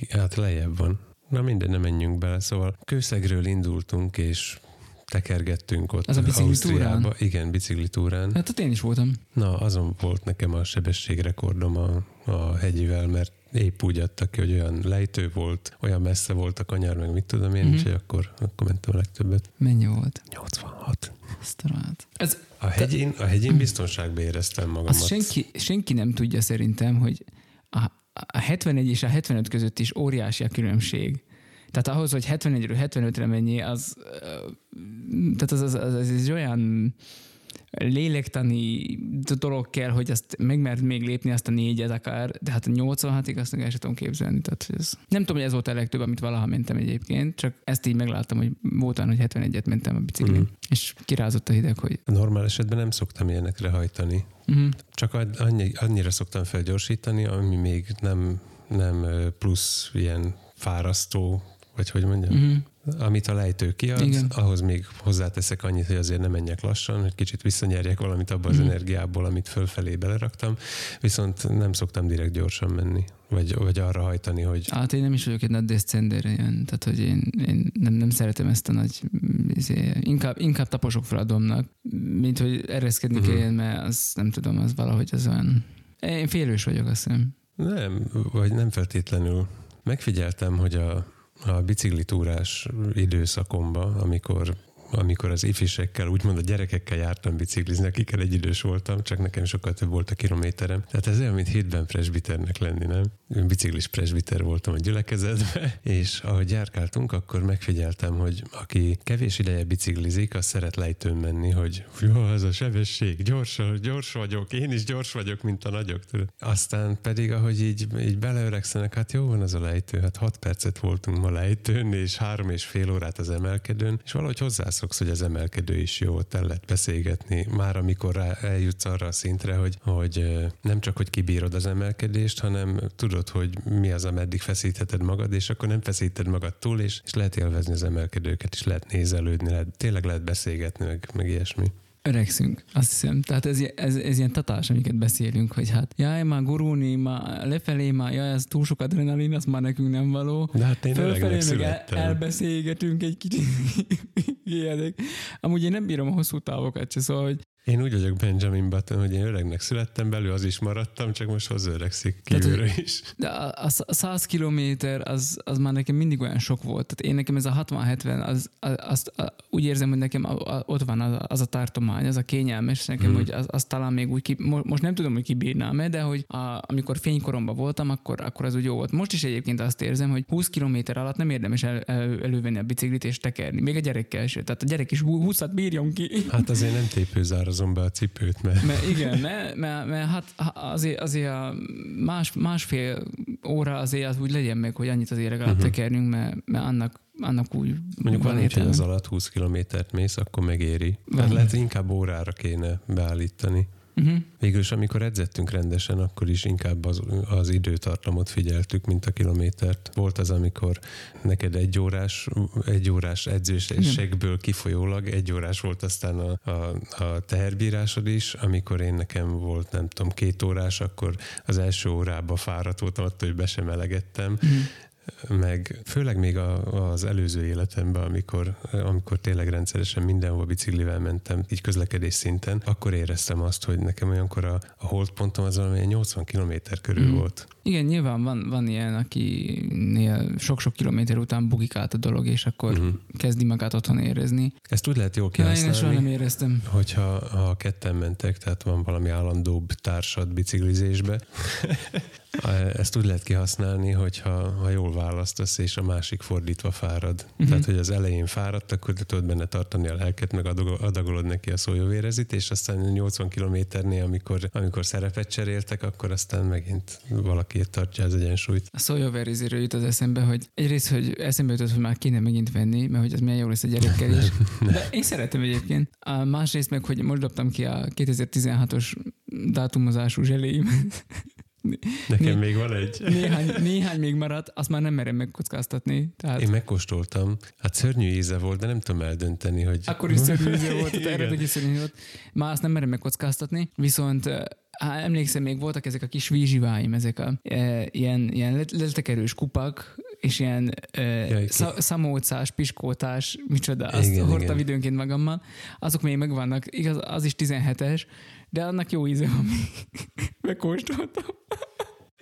Hát lejjebb van. Na minden, nem menjünk bele. Szóval Kőszegről indultunk, és tekergettünk ott. Az a biciklitúrán? Igen, biciklitúrán. Hát ott én is voltam. Na, azon volt nekem a sebességrekordom a, a hegyivel, mert épp úgy adtak ki, hogy olyan lejtő volt, olyan messze volt a kanyar, meg mit tudom én, uh-huh. úgyhogy akkor, akkor mentem a legtöbbet. Mennyi volt? 86. Sztorát. Ez, a hegyén, a hegyén biztonságban éreztem magamat. Azt senki, senki nem tudja szerintem, hogy a, a 71 és a 75 között is óriási a különbség. Tehát ahhoz, hogy 71-ről 75-re mennyi, az, tehát az, az, az, az, az olyan lélektani dolog kell, hogy azt megmert még lépni azt a négyet akár, de hát a 86-ig azt el sem tudom képzelni. Tehát ez, nem tudom, hogy ez volt a legtöbb, amit valaha mentem egyébként, csak ezt így megláttam, hogy volt hogy 71-et mentem a biciklin, mm. és kirázott a hideg, hogy... Normál esetben nem szoktam ilyenekre hajtani. Mm. Csak annyi, annyira szoktam felgyorsítani, ami még nem, nem plusz ilyen fárasztó, vagy hogy mondjam, mm amit a lejtő kiad, Igen. ahhoz még hozzáteszek annyit, hogy azért nem menjek lassan, hogy kicsit visszanyerjek valamit abban az mm. energiából, amit fölfelé beleraktam, viszont nem szoktam direkt gyorsan menni, vagy, vagy arra hajtani, hogy... Hát én nem is vagyok egy nagy descender ilyen, tehát hogy én, én nem, nem szeretem ezt a nagy, izé, inkább, inkább taposok fel a domnak, mint hogy ereszkedni uh-huh. kelljen, mert az nem tudom, az valahogy az olyan... Én félős vagyok, azt hiszem. Nem, vagy nem feltétlenül. Megfigyeltem, hogy a, a biciklitúrás időszakomban, amikor amikor az ifisekkel, úgymond a gyerekekkel jártam biciklizni, akikkel egy idős voltam, csak nekem sokkal több volt a kilométerem. Tehát ez olyan, mint hétben presbiternek lenni, nem? Én biciklis presbiter voltam a gyülekezetben, és ahogy járkáltunk, akkor megfigyeltem, hogy aki kevés ideje biciklizik, az szeret lejtőn menni, hogy jó, az a sebesség, gyors, gyors vagyok, én is gyors vagyok, mint a nagyok. Aztán pedig, ahogy így, így beleöregszenek, hát jó van az a lejtő, hát hat percet voltunk ma lejtőn, és három és fél órát az emelkedőn, és valahogy hozzá hozzászoksz, hogy az emelkedő is jó, ott el lehet beszélgetni. Már amikor rá eljutsz arra a szintre, hogy, hogy nem csak, hogy kibírod az emelkedést, hanem tudod, hogy mi az, ameddig feszítheted magad, és akkor nem feszíted magad túl, és, és lehet élvezni az emelkedőket, és lehet nézelődni, lehet, tényleg lehet beszélgetni, meg, meg ilyesmi öregszünk, azt hiszem. Tehát ez, ez, ez ilyen tatás, amiket beszélünk, hogy hát jaj, már gurulni, már lefelé, már jaj, ez túl sok adrenalin, az már nekünk nem való. De hát én Fölfelé meg el, elbeszélgetünk egy kicsit. Amúgy én nem bírom a hosszú távokat se, szóval, hogy én úgy vagyok Benjamin Button, hogy én öregnek születtem, belül az is maradtam, csak most öregszik kívülről is. De a, a 100 kilométer az, az már nekem mindig olyan sok volt. Tehát én nekem ez a 60-70, az, az, az, úgy érzem, hogy nekem a, a, ott van az, az a tartomány, az a kényelmes nekem, hmm. hogy az, az talán még úgy, ki, most nem tudom, hogy kibírnám-e, de hogy a, amikor fénykoromban voltam, akkor, akkor az úgy jó volt. Most is egyébként azt érzem, hogy 20 kilométer alatt nem érdemes el, el, elővenni a biciklit és tekerni. Még a gyerekkel sem. Tehát a gyerek is 20-at bírjon ki. Hát azért nem tépőzár hozom be a cipőt, mert... mert igen, mert, mert, mert hát azért, azért a más, másfél óra azért az úgy legyen meg, hogy annyit azért legalább uh-huh. tekerjünk, mert, mert annak annak úgy Mondjuk van értelme. az alatt 20 kilométert mész, akkor megéri. Tehát lehet inkább órára kéne beállítani. Uh-huh. Végül is, amikor edzettünk rendesen, akkor is inkább az, az időtartamot figyeltük, mint a kilométert. Volt az, amikor neked egy órás, egy órás edzésegből kifolyólag egy órás volt aztán a, a, a teherbírásod is, amikor én nekem volt, nem tudom, két órás, akkor az első órában fáradt voltam attól, hogy be sem elegettem. Uh-huh meg főleg még a, az előző életemben, amikor, amikor tényleg rendszeresen mindenhol biciklivel mentem, így közlekedés szinten, akkor éreztem azt, hogy nekem olyankor a, a holdpontom az valami 80 km körül mm. volt. Igen, nyilván van, van ilyen, akinél sok-sok kilométer után bugik át a dolog, és akkor uh-huh. kezdi magát otthon érezni. Ezt úgy lehet jól kihasználni. Én soha nem éreztem. Hogyha ha ketten mentek, tehát van valami állandóbb társad biciklizésbe, Ezt úgy lehet kihasználni, hogyha ha jól választasz, és a másik fordítva fárad. Uh-huh. Tehát, hogy az elején fáradt, akkor te tudod benne tartani a lelket, meg adagolod neki a szójóvérezit, és aztán 80 kilométernél, amikor, amikor szerepet cseréltek, akkor aztán megint valaki tartja az egyensúlyt. A szójóvéreziről jut az eszembe, hogy egyrészt, hogy eszembe jutott, hogy már kéne megint venni, mert hogy az milyen jó lesz a gyerekkel is. De én szeretem egyébként. A másrészt meg, hogy most dobtam ki a 2016-os dátumozású zseléimet. Nekem né, még van egy. Néhány, néhány még maradt, azt már nem merem megkockáztatni. Tehát... Én megkóstoltam. Hát szörnyű íze volt, de nem tudom eldönteni, hogy... Akkor is szörnyű íze volt, hogy szörnyű volt. Már azt nem merem megkockáztatni, viszont Há, emlékszem, még voltak ezek a kis vízsiváim, ezek a e, ilyen, ilyen letekerős kupak, és ilyen e, sz, szamócás, piskótás, micsoda, azt igen, hordtam igen. időnként magammal. Azok még megvannak, igaz, az is 17-es, de annak jó íze van, megkóstoltam.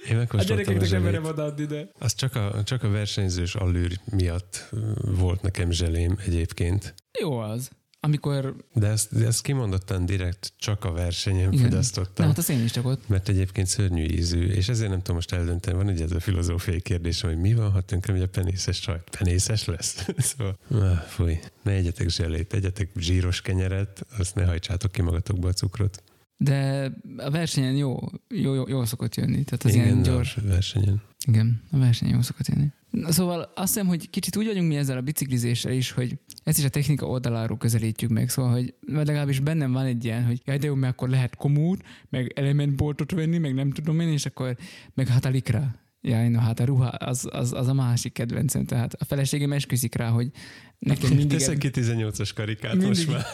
Én megkóstoltam a gyerekeknek nem merem odaadni, de... Az csak a, csak a versenyzős allűr miatt volt nekem zselém egyébként. Jó az amikor... De ezt, ezt kimondottan direkt csak a versenyen Igen. fogyasztottam. Na, hát az én is csak ott. Mert egyébként szörnyű ízű, és ezért nem tudom most eldönteni. Van egy ez a filozófiai kérdés, hogy mi van, ha tönkre, hogy a penészes sajt. Penészes lesz? szóval, ah, fúj. Ne egyetek zselét, egyetek zsíros kenyeret, azt ne hajtsátok ki magatokba a cukrot. De a versenyen jó, jó, jó, jó szokott jönni. Tehát az Igen, ilyen gyors. A versenyen. Igen, a versenyen jó szokott jönni. Szóval azt hiszem, hogy kicsit úgy vagyunk mi ezzel a biciklizéssel is, hogy ezt is a technika oldaláról közelítjük meg, szóval, hogy legalábbis bennem van egy ilyen, hogy jaj, de jó, mert akkor lehet komút, meg elementboltot venni, meg nem tudom én, és akkor meg hát a likra. Jaj, no hát a ruha, az, az, az a másik kedvencem, tehát a feleségem esküszik rá, hogy nekem mindig... Teszek ki 18-as karikát mindig, most már.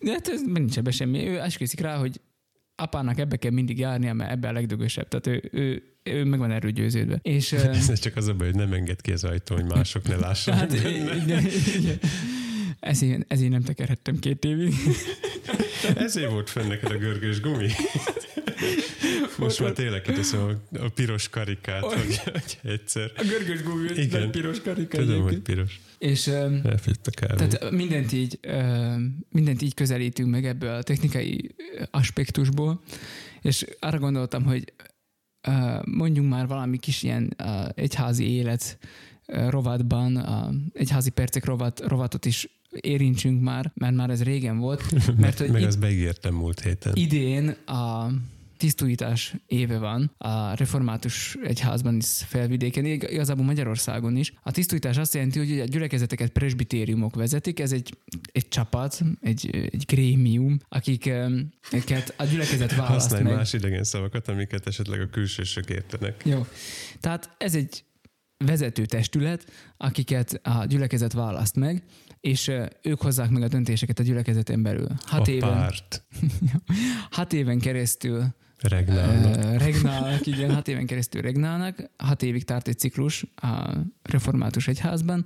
De hát ez nincs ebbe semmi. Ő esküszik rá, hogy apának ebbe kell mindig járnia, mert ebbe a legdögösebb. Tehát ő, ő, ő meg van erről győződve. És, Ez csak az a baj, hogy nem enged ki az ajtó, hogy mások ne lássák. Hát. Ezért, ezért nem tekerhettem két évig. ezért volt fenn neked a görgős gumi. Most már tényleg kiteszem a, a piros karikát, hogy, hogy egyszer. A görgős gumi, Igen. piros karika. Tudom, hogy piros. És tehát mindent így, mindent így közelítünk meg ebből a technikai aspektusból, és arra gondoltam, hogy mondjunk már valami kis ilyen egyházi élet rovatban, egyházi percek rovat, rovatot is érintsünk már, mert már ez régen volt. Mert, hogy Meg azt beígértem múlt héten. Idén a tisztújítás éve van a református egyházban is felvidéken, igazából Magyarországon is. A tisztújítás azt jelenti, hogy a gyülekezeteket presbitériumok vezetik, ez egy, egy csapat, egy, egy grémium, akiket a gyülekezet választ Használj meg. más idegen szavakat, amiket esetleg a külsősök értenek. Jó. Tehát ez egy vezető testület, akiket a gyülekezet választ meg, és ők hozzák meg a döntéseket a gyülekezeten belül. Hat a éven, párt. hat éven keresztül Regnálnak. Regnálnak, igen, hat éven keresztül regnálnak. Hat évig tart egy ciklus a református egyházban.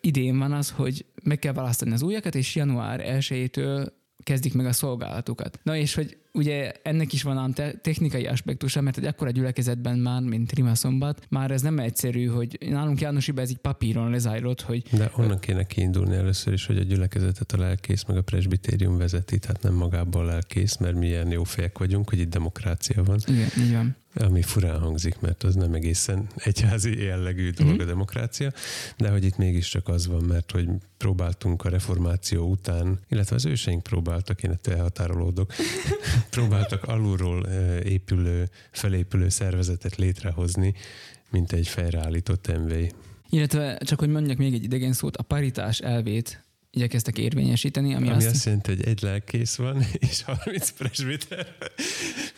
Idén van az, hogy meg kell választani az újakat, és január 1-től kezdik meg a szolgálatukat. Na és hogy ugye ennek is van ám te- technikai aspektusa, mert egy akkora gyülekezetben már, mint Rima Szombat, már ez nem egyszerű, hogy nálunk Jánosiba ez egy papíron lezajlott, hogy... De onnan kéne kiindulni először is, hogy a gyülekezetet a lelkész meg a presbitérium vezeti, tehát nem magában a lelkész, mert milyen jó fejek vagyunk, hogy itt demokrácia van. Igen, így van. Ami furán hangzik, mert az nem egészen egyházi jellegű dolog mm-hmm. a demokrácia, de hogy itt mégiscsak az van, mert hogy próbáltunk a reformáció után, illetve az őseink próbáltak, én ettől elhatárolódok, próbáltak alulról épülő, felépülő szervezetet létrehozni, mint egy fejreállított MV. Illetve csak, hogy mondjak még egy idegen szót, a paritás elvét igyekeztek érvényesíteni. Ami, ami azt, azt jelenti, hogy egy lelkész van, és 30 presbiter.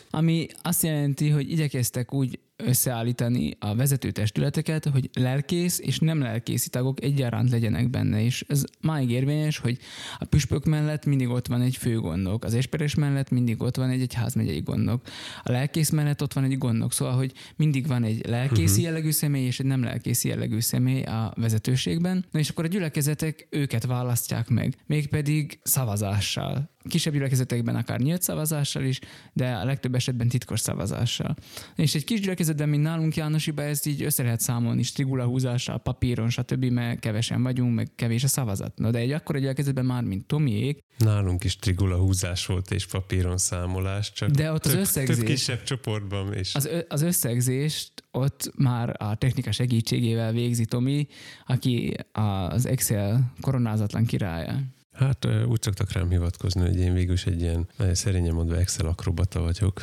Ami azt jelenti, hogy igyekeztek úgy összeállítani a vezető testületeket, hogy lelkész és nem lelkészi tagok egyaránt legyenek benne, és ez máig érvényes, hogy a püspök mellett mindig ott van egy főgondok, az esperes mellett mindig ott van egy egyházmegyei gondok, a lelkész mellett ott van egy gondok, szóval, hogy mindig van egy lelkészi uh-huh. jellegű személy és egy nem lelkészi jellegű személy a vezetőségben, na és akkor a gyülekezetek őket választják meg, mégpedig szavazással kisebb gyülekezetekben akár nyílt szavazással is, de a legtöbb esetben titkos szavazással. És egy kis gyülekezetben, mint nálunk Jánosiba, ezt így össze lehet számolni, strigula húzással, papíron, stb., mert kevesen vagyunk, meg kevés a szavazat. No, de egy akkora gyülekezetben már, mint Tomiék. Nálunk is trigula húzás volt és papíron számolás, csak de ott több, az összegzés, több kisebb csoportban is. Az, az összegzést ott már a technika segítségével végzi Tomi, aki az Excel koronázatlan királya. Hát úgy szoktak rám hivatkozni, hogy én végül is egy ilyen, szerényen mondva Excel akrobata vagyok.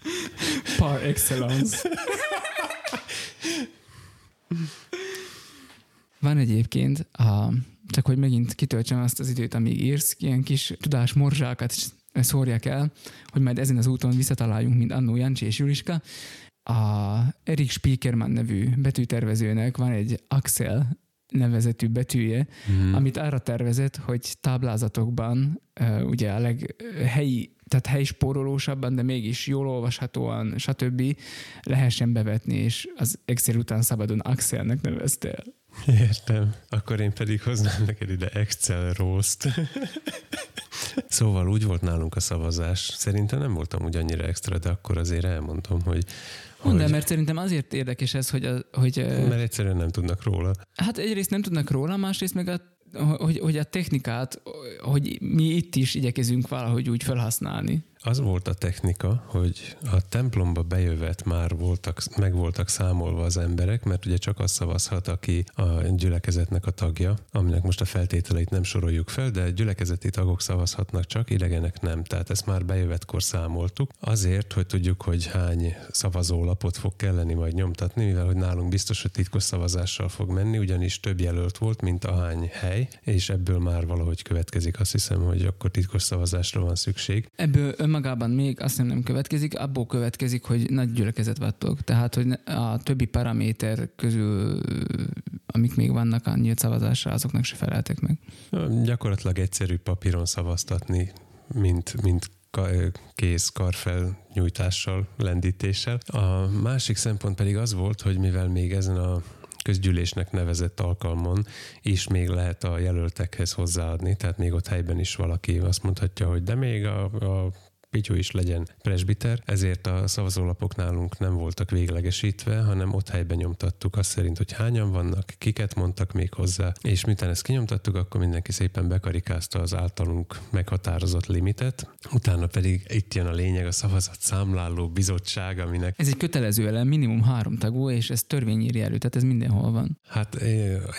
Par excellence. Van egyébként, a, csak hogy megint kitöltsem azt az időt, amíg írsz, ilyen kis tudás morzsákat szórják el, hogy majd ezen az úton visszataláljunk, mint Annó Jancsi és Juliska. A Erik Spiekerman nevű betűtervezőnek van egy Axel nevezetű betűje, mm. amit arra tervezett, hogy táblázatokban ugye a leghelyi, tehát helyspórolósabban, de mégis jól olvashatóan, stb. lehessen bevetni, és az Excel után szabadon Axelnek nevezte el. Értem. Akkor én pedig hoznám neked ide Excel Roast. szóval úgy volt nálunk a szavazás. Szerintem nem voltam úgy annyira extra, de akkor azért elmondom, hogy Mondd el, mert szerintem azért érdekes ez, hogy... A, hogy mert egyszerűen nem tudnak róla. Hát egyrészt nem tudnak róla, másrészt meg a hogy, hogy a technikát, hogy mi itt is igyekezünk valahogy úgy felhasználni. Az volt a technika, hogy a templomba bejövet már voltak, meg voltak számolva az emberek, mert ugye csak az szavazhat, aki a gyülekezetnek a tagja, aminek most a feltételeit nem soroljuk fel, de gyülekezeti tagok szavazhatnak csak, idegenek nem. Tehát ezt már bejövetkor számoltuk. Azért, hogy tudjuk, hogy hány szavazólapot fog kelleni majd nyomtatni, mivel hogy nálunk biztos, hogy titkos szavazással fog menni, ugyanis több jelölt volt, mint a hány hely, és ebből már valahogy következik. Azt hiszem, hogy akkor titkos szavazásra van szükség. Ebből önmagában még azt nem, nem következik, abból következik, hogy nagy gyülekezet vagytok. Tehát, hogy a többi paraméter közül, amik még vannak a nyílt szavazásra, azoknak se feleltek meg. Gyakorlatilag egyszerű papíron szavaztatni, mint, mint kész karfel nyújtással, lendítéssel. A másik szempont pedig az volt, hogy mivel még ezen a közgyűlésnek nevezett alkalmon is még lehet a jelöltekhez hozzáadni, tehát még ott helyben is valaki azt mondhatja, hogy de még a, a Pityu is legyen presbiter, ezért a szavazólapok nálunk nem voltak véglegesítve, hanem ott helyben nyomtattuk azt szerint, hogy hányan vannak, kiket mondtak még hozzá, és miután ezt kinyomtattuk, akkor mindenki szépen bekarikázta az általunk meghatározott limitet, utána pedig itt jön a lényeg, a szavazat számláló bizottság, aminek... Ez egy kötelező elem, minimum három tagú, és ez törvény írja elő, tehát ez mindenhol van. Hát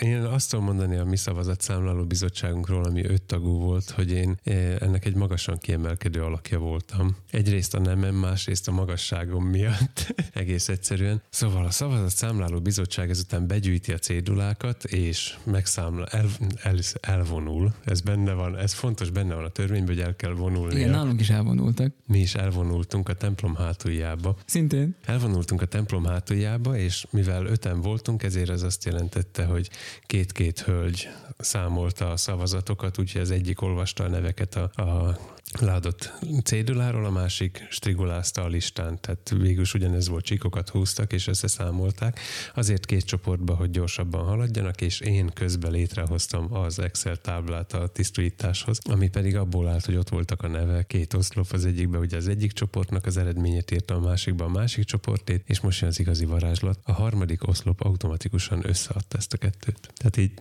én azt tudom mondani a mi szavazat számláló bizottságunkról, ami öt tagú volt, hogy én ennek egy magasan kiemelkedő alakja volt fogtam. Egyrészt a nemem, másrészt a magasságom miatt. Egész egyszerűen. Szóval a szavazat számláló bizottság ezután begyűjti a cédulákat, és megszámla, el, el, elvonul. Ez benne van, ez fontos, benne van a törvényben, hogy el kell vonulni. Igen, nálunk is elvonultak. Mi is elvonultunk a templom hátuljába. Szintén. Elvonultunk a templom hátuljába, és mivel öten voltunk, ezért ez azt jelentette, hogy két-két hölgy számolta a szavazatokat, úgyhogy az egyik olvasta a neveket a, a leadott céduláról, a másik strigulázta a listán, tehát végül is ugyanez volt, csíkokat húztak és összeszámolták. Azért két csoportba, hogy gyorsabban haladjanak, és én közben létrehoztam az Excel táblát a tisztújításhoz, ami pedig abból állt, hogy ott voltak a neve, két oszlop az egyikben, ugye az egyik csoportnak az eredményét írta a másikban a másik csoportét, és most jön az igazi varázslat. A harmadik oszlop automatikusan összeadta ezt a kettőt. Tehát így...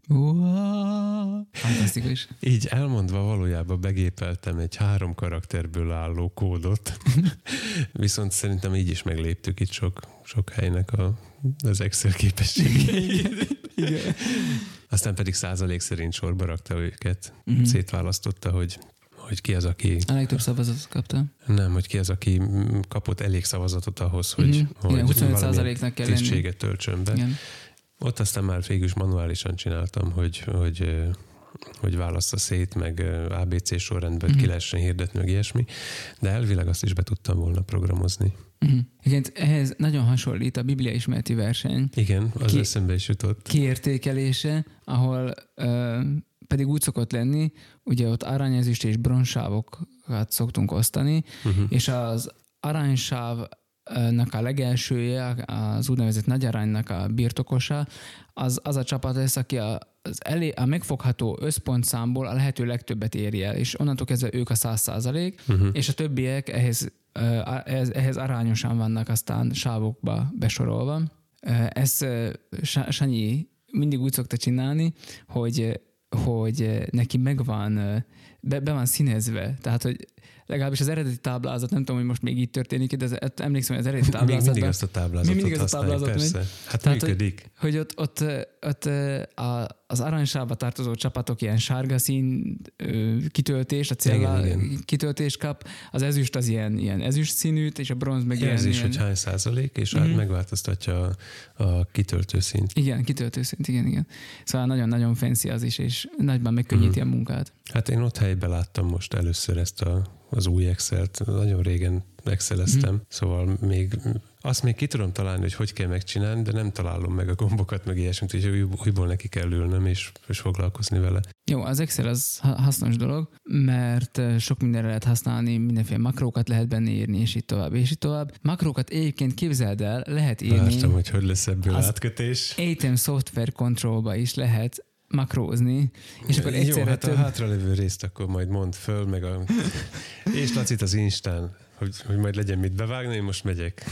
Fantasztikus. Így elmondva valójában begépeltem egy három karakterből álló kódot. Viszont szerintem így is megléptük itt sok, sok helynek a, az Excel képességeit. Aztán pedig százalék szerint sorba rakta őket. Uh-huh. Szétválasztotta, hogy hogy ki az, aki... A legtöbb szavazatot kapta? Nem, hogy ki az, aki kapott elég szavazatot ahhoz, hogy, uh-huh. hogy Igen, 25%-nak kell tisztséget töltsön be. Igen. Ott aztán már végül is manuálisan csináltam, hogy, hogy hogy válassza szét, meg ABC sorrendben uh-huh. ki mhm. lehessen hirdetni, meg ilyesmi, de elvileg azt is be tudtam volna programozni. Uh-huh. Igen, ehhez nagyon hasonlít a Biblia ismereti verseny. Igen, az ki, eszembe is jutott. Kiértékelése, ahol uh, pedig úgy szokott lenni, ugye ott aranyezüst és bronzsávokat szoktunk osztani, uh-huh. és az aranysáv nak a legelsője, az úgynevezett nagy aránynak a birtokosa, az, az a csapat lesz, aki a, az elé, a megfogható összpontszámból a lehető legtöbbet éri el, és onnantól kezdve ők a száz százalék, uh-huh. és a többiek ehhez, ehhez, ehhez arányosan vannak aztán sávokba besorolva. Ez Sanyi mindig úgy szokta csinálni, hogy, hogy neki megvan, be, be van színezve, tehát hogy legalábbis az eredeti táblázat, nem tudom, hogy most még így történik, de az, emlékszem, hogy az eredeti táblázat. Még mindig azt a táblázatot mindig azt a táblázatot persze. Hát Tehát, működik. Hogy, hogy ott, ott, ott a, az aranysába tartozó csapatok ilyen sárga szín kitöltés, a cél kitöltés kap, az ezüst az ilyen, ilyen ezüst színűt, és a bronz meg Jelzés, ilyen, is, hogy hány százalék, és mm-hmm. megváltoztatja a, a kitöltő szint. Igen, kitöltő szint, igen, igen. Szóval nagyon-nagyon fancy az is, és nagyban megkönnyíti mm-hmm. a munkát. Hát én ott helyben láttam most először ezt a az új Excel-t. Nagyon régen exceleztem, mm. szóval még azt még ki tudom találni, hogy hogy kell megcsinálni, de nem találom meg a gombokat, meg ilyesmit, hogy újból neki kell ülnöm és, és foglalkozni vele. Jó, az Excel az hasznos dolog, mert sok mindenre lehet használni, mindenféle makrókat lehet benne írni, és így tovább, és így tovább. Makrókat egyébként képzeld el, lehet írni. Vártam, hogy hogy lesz ebből az átkötés. ATEM Software Controlba is lehet makrózni, és akkor egyszerre Jó, hát több... a hátralévő részt akkor majd mond föl, meg a... és Lacit az Instán, hogy, hogy majd legyen mit bevágni, én most megyek.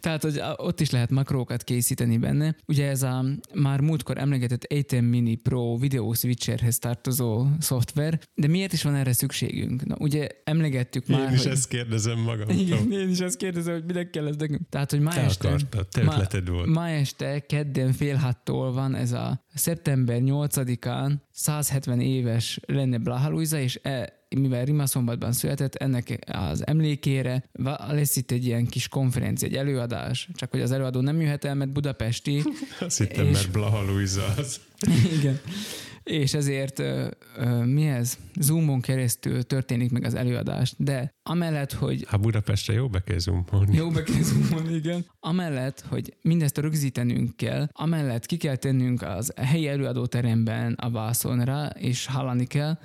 Tehát, hogy ott is lehet makrókat készíteni benne. Ugye ez a már múltkor emlegetett ATEM Mini Pro Video Switcherhez tartozó szoftver, de miért is van erre szükségünk? Na, ugye emlegettük én már, is hogy... ezt kérdezem magam. Igen, én is ezt kérdezem, hogy minek kell ez nekünk. Tehát, hogy ma te este... Akartad, te ma, volt. Ma este, kedden fél hattól van ez a szeptember 8-án 170 éves lenne Blaha Luisa, és e, mivel Rimaszombatban született, ennek az emlékére lesz itt egy ilyen kis konferencia, egy előadás, csak hogy az előadó nem jöhet el, mert budapesti. Azt hittem, és... mert Blaha Luisa az. Igen. És ezért mi ez? Zoomon keresztül történik meg az előadás. De amellett, hogy... Ha Budapestre jó be kell zoomolni. Jó be kell zoomolni, igen. Amellett, hogy mindezt rögzítenünk kell, amellett ki kell tennünk az helyi előadóteremben a vászonra, és hallani kell,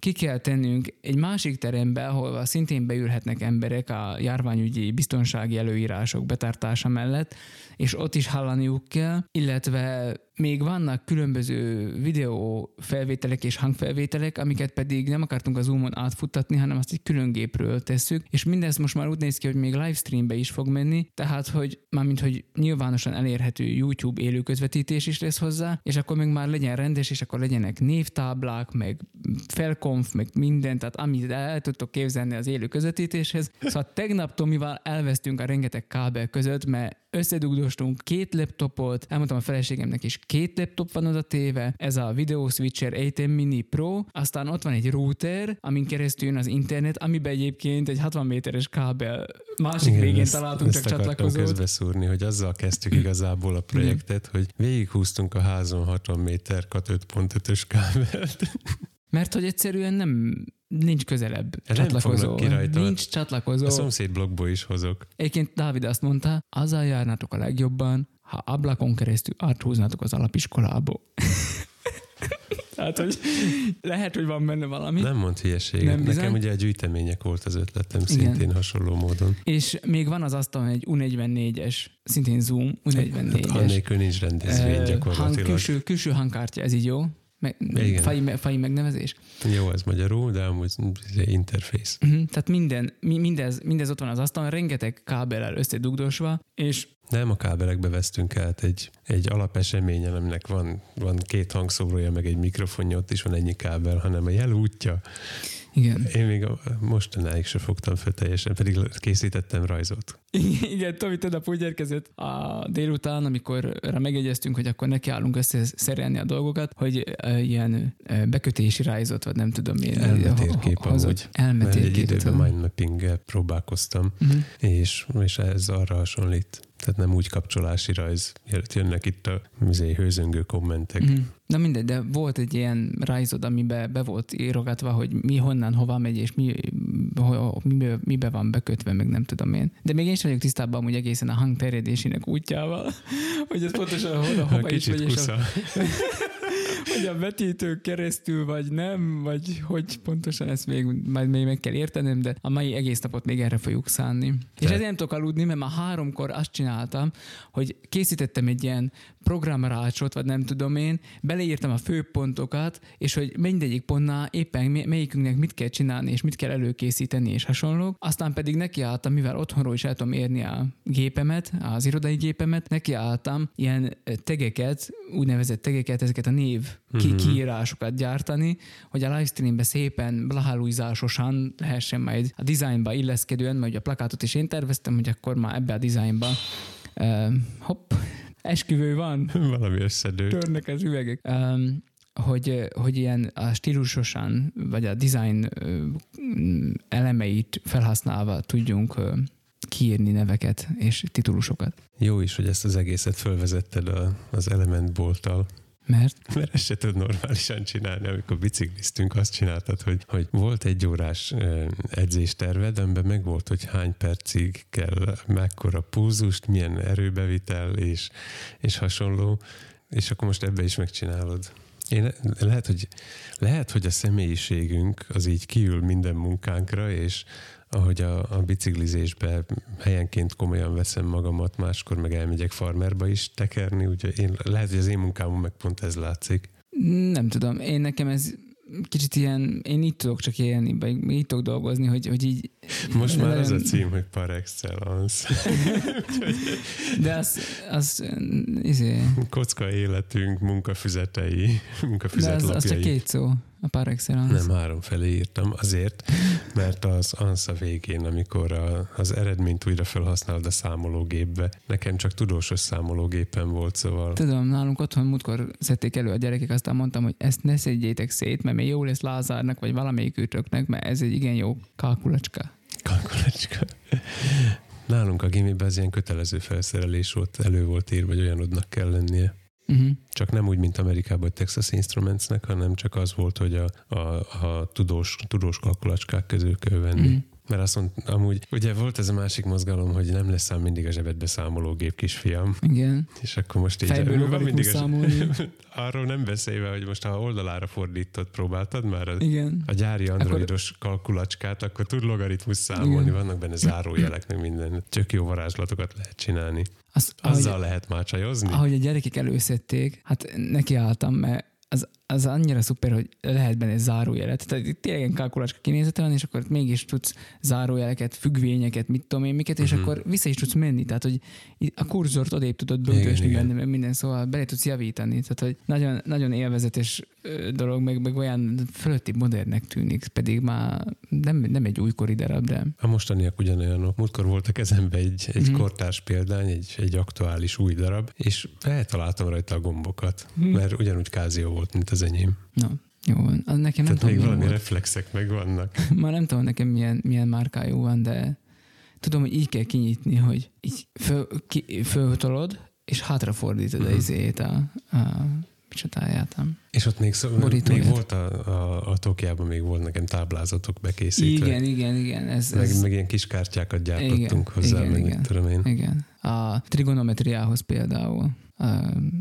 ki kell tennünk egy másik terembe, ahol szintén beülhetnek emberek a járványügyi biztonsági előírások betartása mellett, és ott is hallaniuk kell, illetve még vannak különböző videó felvételek és hangfelvételek, amiket pedig nem akartunk a Zoomon átfuttatni, hanem azt egy külön gépről tesszük, és mindez most már úgy néz ki, hogy még livestreambe is fog menni, tehát hogy mármint, hogy nyilvánosan elérhető YouTube élő közvetítés is lesz hozzá, és akkor még már legyen rendes, és akkor legyenek névtáblák, meg felkonf, meg minden, tehát amit el tudtok képzelni az élő közvetítéshez. Szóval tegnap Tomival elvesztünk a rengeteg kábel között, mert összedugdostunk két laptopot, elmondtam a feleségemnek is két laptop van oda téve, ez a Video Switcher 8 Mini Pro, aztán ott van egy router, amin keresztül jön az internet, amiben egyébként egy 60 méteres kábel másik Igen, végén ezt, találtunk ezt csak csatlakozót. közbeszúrni, hogy azzal kezdtük igazából a projektet, Igen. hogy végighúztunk a házon 60 méter 5.5-ös kábelt. Mert hogy egyszerűen nem nincs közelebb nem csatlakozó. Ki rajta. Nincs csatlakozó. A szomszéd blogból is hozok. Egyébként Dávid azt mondta, azzal járnátok a legjobban, ha ablakon keresztül áthúznátok az alapiskolából. Tehát, hogy lehet, hogy van benne valami. Nem mond hülyeséget. Nem bizony. Nekem ugye a gyűjtemények volt az ötletem, Igen. szintén hasonló módon. És még van az asztalon egy U44-es, szintén Zoom U44-es. Hát, annélkül nincs rendezvény gyakorlatilag. Hang, külső, külső hangkártya, ez így jó? Me, fai, fai megnevezés. Jó, ez magyarul, de amúgy interfész. Uh-huh, tehát minden, mindez, mindez ott van az asztalon, rengeteg kábellel összedugdosva, és nem a kábelekbe vesztünk át egy, egy alapeseményen, aminek van, van két hangszórója, meg egy mikrofonja, ott is van ennyi kábel, hanem a jel útja. Igen. Én még mostanáig se fogtam fel teljesen, pedig készítettem rajzot. Igen, Tomi tegnap úgy érkezett a délután, amikor rá megegyeztünk, hogy akkor nekiállunk összeszerelni a dolgokat, hogy ilyen bekötési rajzot, vagy nem tudom miért. Elmetérkép amúgy. Elmetérkép. Egy időben mindmapping próbálkoztam, uh-huh. és, és ez arra hasonlít. Tehát nem úgy kapcsolási rajz. Jönnek itt a mizé, hőzöngő kommentek. Mm. Na mindegy, de volt egy ilyen rajzod, amiben be volt írogatva, hogy mi honnan, hova megy, és mi, ho, mibe, mibe van bekötve, meg nem tudom én. De még én sem vagyok tisztában hogy egészen a hang terjedésének útjával, hogy ez pontosan hova, hova is megy. És a, hogy a vetítők keresztül, vagy nem, vagy hogy pontosan ezt még, majd még meg kell értenem, de a mai egész napot még erre fogjuk szánni. Te. És ezért nem tudok aludni, mert már háromkor azt csináltam, hogy készítettem egy ilyen programrácsot, vagy nem tudom én, beleírtam a főpontokat, és hogy mindegyik pontnál éppen melyikünknek mit kell csinálni, és mit kell előkészíteni, és hasonlók. Aztán pedig nekiálltam, mivel otthonról is el tudom érni a gépemet, az irodai gépemet, nekiálltam ilyen tegeket, úgynevezett tegeket, ezeket a név ki- mhm. kiírásokat gyártani, hogy a livestreambe szépen blahalújzásosan lehessen majd a dizájnba illeszkedően, mert a plakátot is én terveztem, hogy akkor már ebbe a dizájnba uh, hopp, esküvő van. Valami összedő. Törnek az üvegek. Um, hogy, hogy ilyen a stílusosan, vagy a design elemeit felhasználva tudjunk kiírni neveket és titulusokat. Jó is, hogy ezt az egészet fölvezetted az Element bolttal. Mert? Mert ezt se tud normálisan csinálni. Amikor bicikliztünk, azt csináltad, hogy, hogy volt egy órás edzésterved, amiben meg volt, hogy hány percig kell, mekkora púzust, milyen erőbevitel és, és hasonló, és akkor most ebbe is megcsinálod. Én lehet, hogy, lehet, hogy a személyiségünk az így kiül minden munkánkra, és ahogy a, a biciklizésbe helyenként komolyan veszem magamat, máskor meg elmegyek farmerba is tekerni, úgyhogy én, lehet, hogy az én munkámon meg pont ez látszik. Nem tudom, én nekem ez kicsit ilyen, én itt tudok csak élni, vagy itt tudok dolgozni, hogy, hogy így... Most már az a cím, hogy par excellence. De az, az izé... Kocka életünk, munkafüzetei, munkafüzetlapjai. De az, az csak két szó. A par excellence. Nem, három felé írtam. Azért, mert az ANSA végén, amikor a, az eredményt újra felhasználod a számológépbe, nekem csak tudósos számológépen volt, szóval... Tudom, nálunk otthon múltkor szedték elő a gyerekek, aztán mondtam, hogy ezt ne szedjétek szét, mert még jó lesz Lázárnak, vagy valamelyik őtöknek, mert ez egy igen jó kalkulacska. Kalkulacska. Nálunk a gimiben az ilyen kötelező felszerelés volt, elő volt írva, hogy olyanodnak kell lennie. Uh-huh. Csak nem úgy, mint Amerikában, hogy Texas Instrumentsnek, hanem csak az volt, hogy a, a, a tudós, tudós kalkulacskák közül kell venni. Uh-huh. Mert azt mondta, amúgy, ugye volt ez a másik mozgalom, hogy nem lesz ám mindig a zsebedbe számológép kisfiam. Igen. És akkor most így... Fejből van mindig a számolni. Arról nem beszélve, hogy most ha oldalára fordított, próbáltad már a, Igen. a gyári androidos akkor... kalkulacskát, akkor tud logaritmus számolni, Igen. vannak benne zárójelek, meg minden. Csak jó varázslatokat lehet csinálni. Az, Azzal ahogy, lehet már csajozni? Ahogy a gyerekek előszedték, hát neki álltam, mert az az annyira szuper, hogy lehet benne zárójelet. Tehát itt tényleg ilyen kalkulácska kinézete van, és akkor mégis tudsz zárójeleket, függvényeket, mit tudom én, miket, és Mhm. akkor vissza is tudsz menni. Tehát, hogy a kurzort odébb tudod igen. benne, meg minden, szóval bele tudsz javítani. Tehát, hogy nagyon, nagyon élvezetes dolog, meg, meg olyan fölötti modernnek tűnik, pedig már nem, nem egy újkori darab, de A mostaniak ugyanolyanok. Múltkor volt a kezembe egy, egy mm. kortárs példány, egy, egy aktuális új darab, és eltaláltam rajta a gombokat, Mhm. mert ugyanúgy kázió volt, mint az enyém. na, jó van. Az nekem nem Tehát tudom, még mi valami volt. reflexek megvannak. Már nem tudom nekem milyen, milyen márkájú van, de tudom, hogy így kell kinyitni, hogy így föl, ki, föltolod, és hátrafordítod Mhm. az izét a, a micsodáját. a- És ott még, szó, Borítóját. még volt a, a, a Tokiában még volt nekem táblázatok bekészítve. Igen, igen, igen. Ez, Meg, ez, meg ilyen kis kártyákat gyártottunk Igen, hozzá, igen, meg igen. tudom én. igen. A trigonometriához például a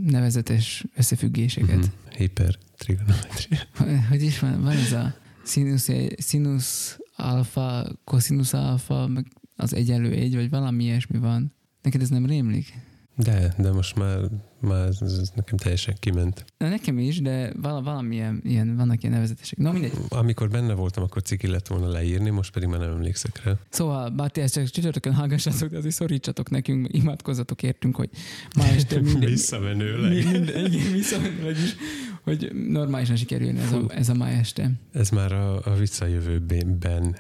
nevezetes összefüggéseket. Mhm. Hiper trigonometria. Hogy is van? Van ez a sinus, sinus alfa, cosinus alfa, meg az egyenlő egy, vagy valami ilyesmi van. Neked ez nem rémlik? De, de most már, már ez, ez nekem teljesen kiment. Na, nekem is, de val- valamilyen ilyen, vannak ilyen nevezetesek. No, mindegy. Amikor benne voltam, akkor ciki lett volna leírni, most pedig már nem emlékszek rá. Szóval, bár ti ezt csak csütörtökön hallgassátok, de azért szorítsatok nekünk, imádkozzatok értünk, hogy ma este minden, Visszamenőleg. mi- minden, igen, visszamenőleg is, hogy normálisan sikerüljön ez a, ez a ma este. Ez már a, a visszajövőben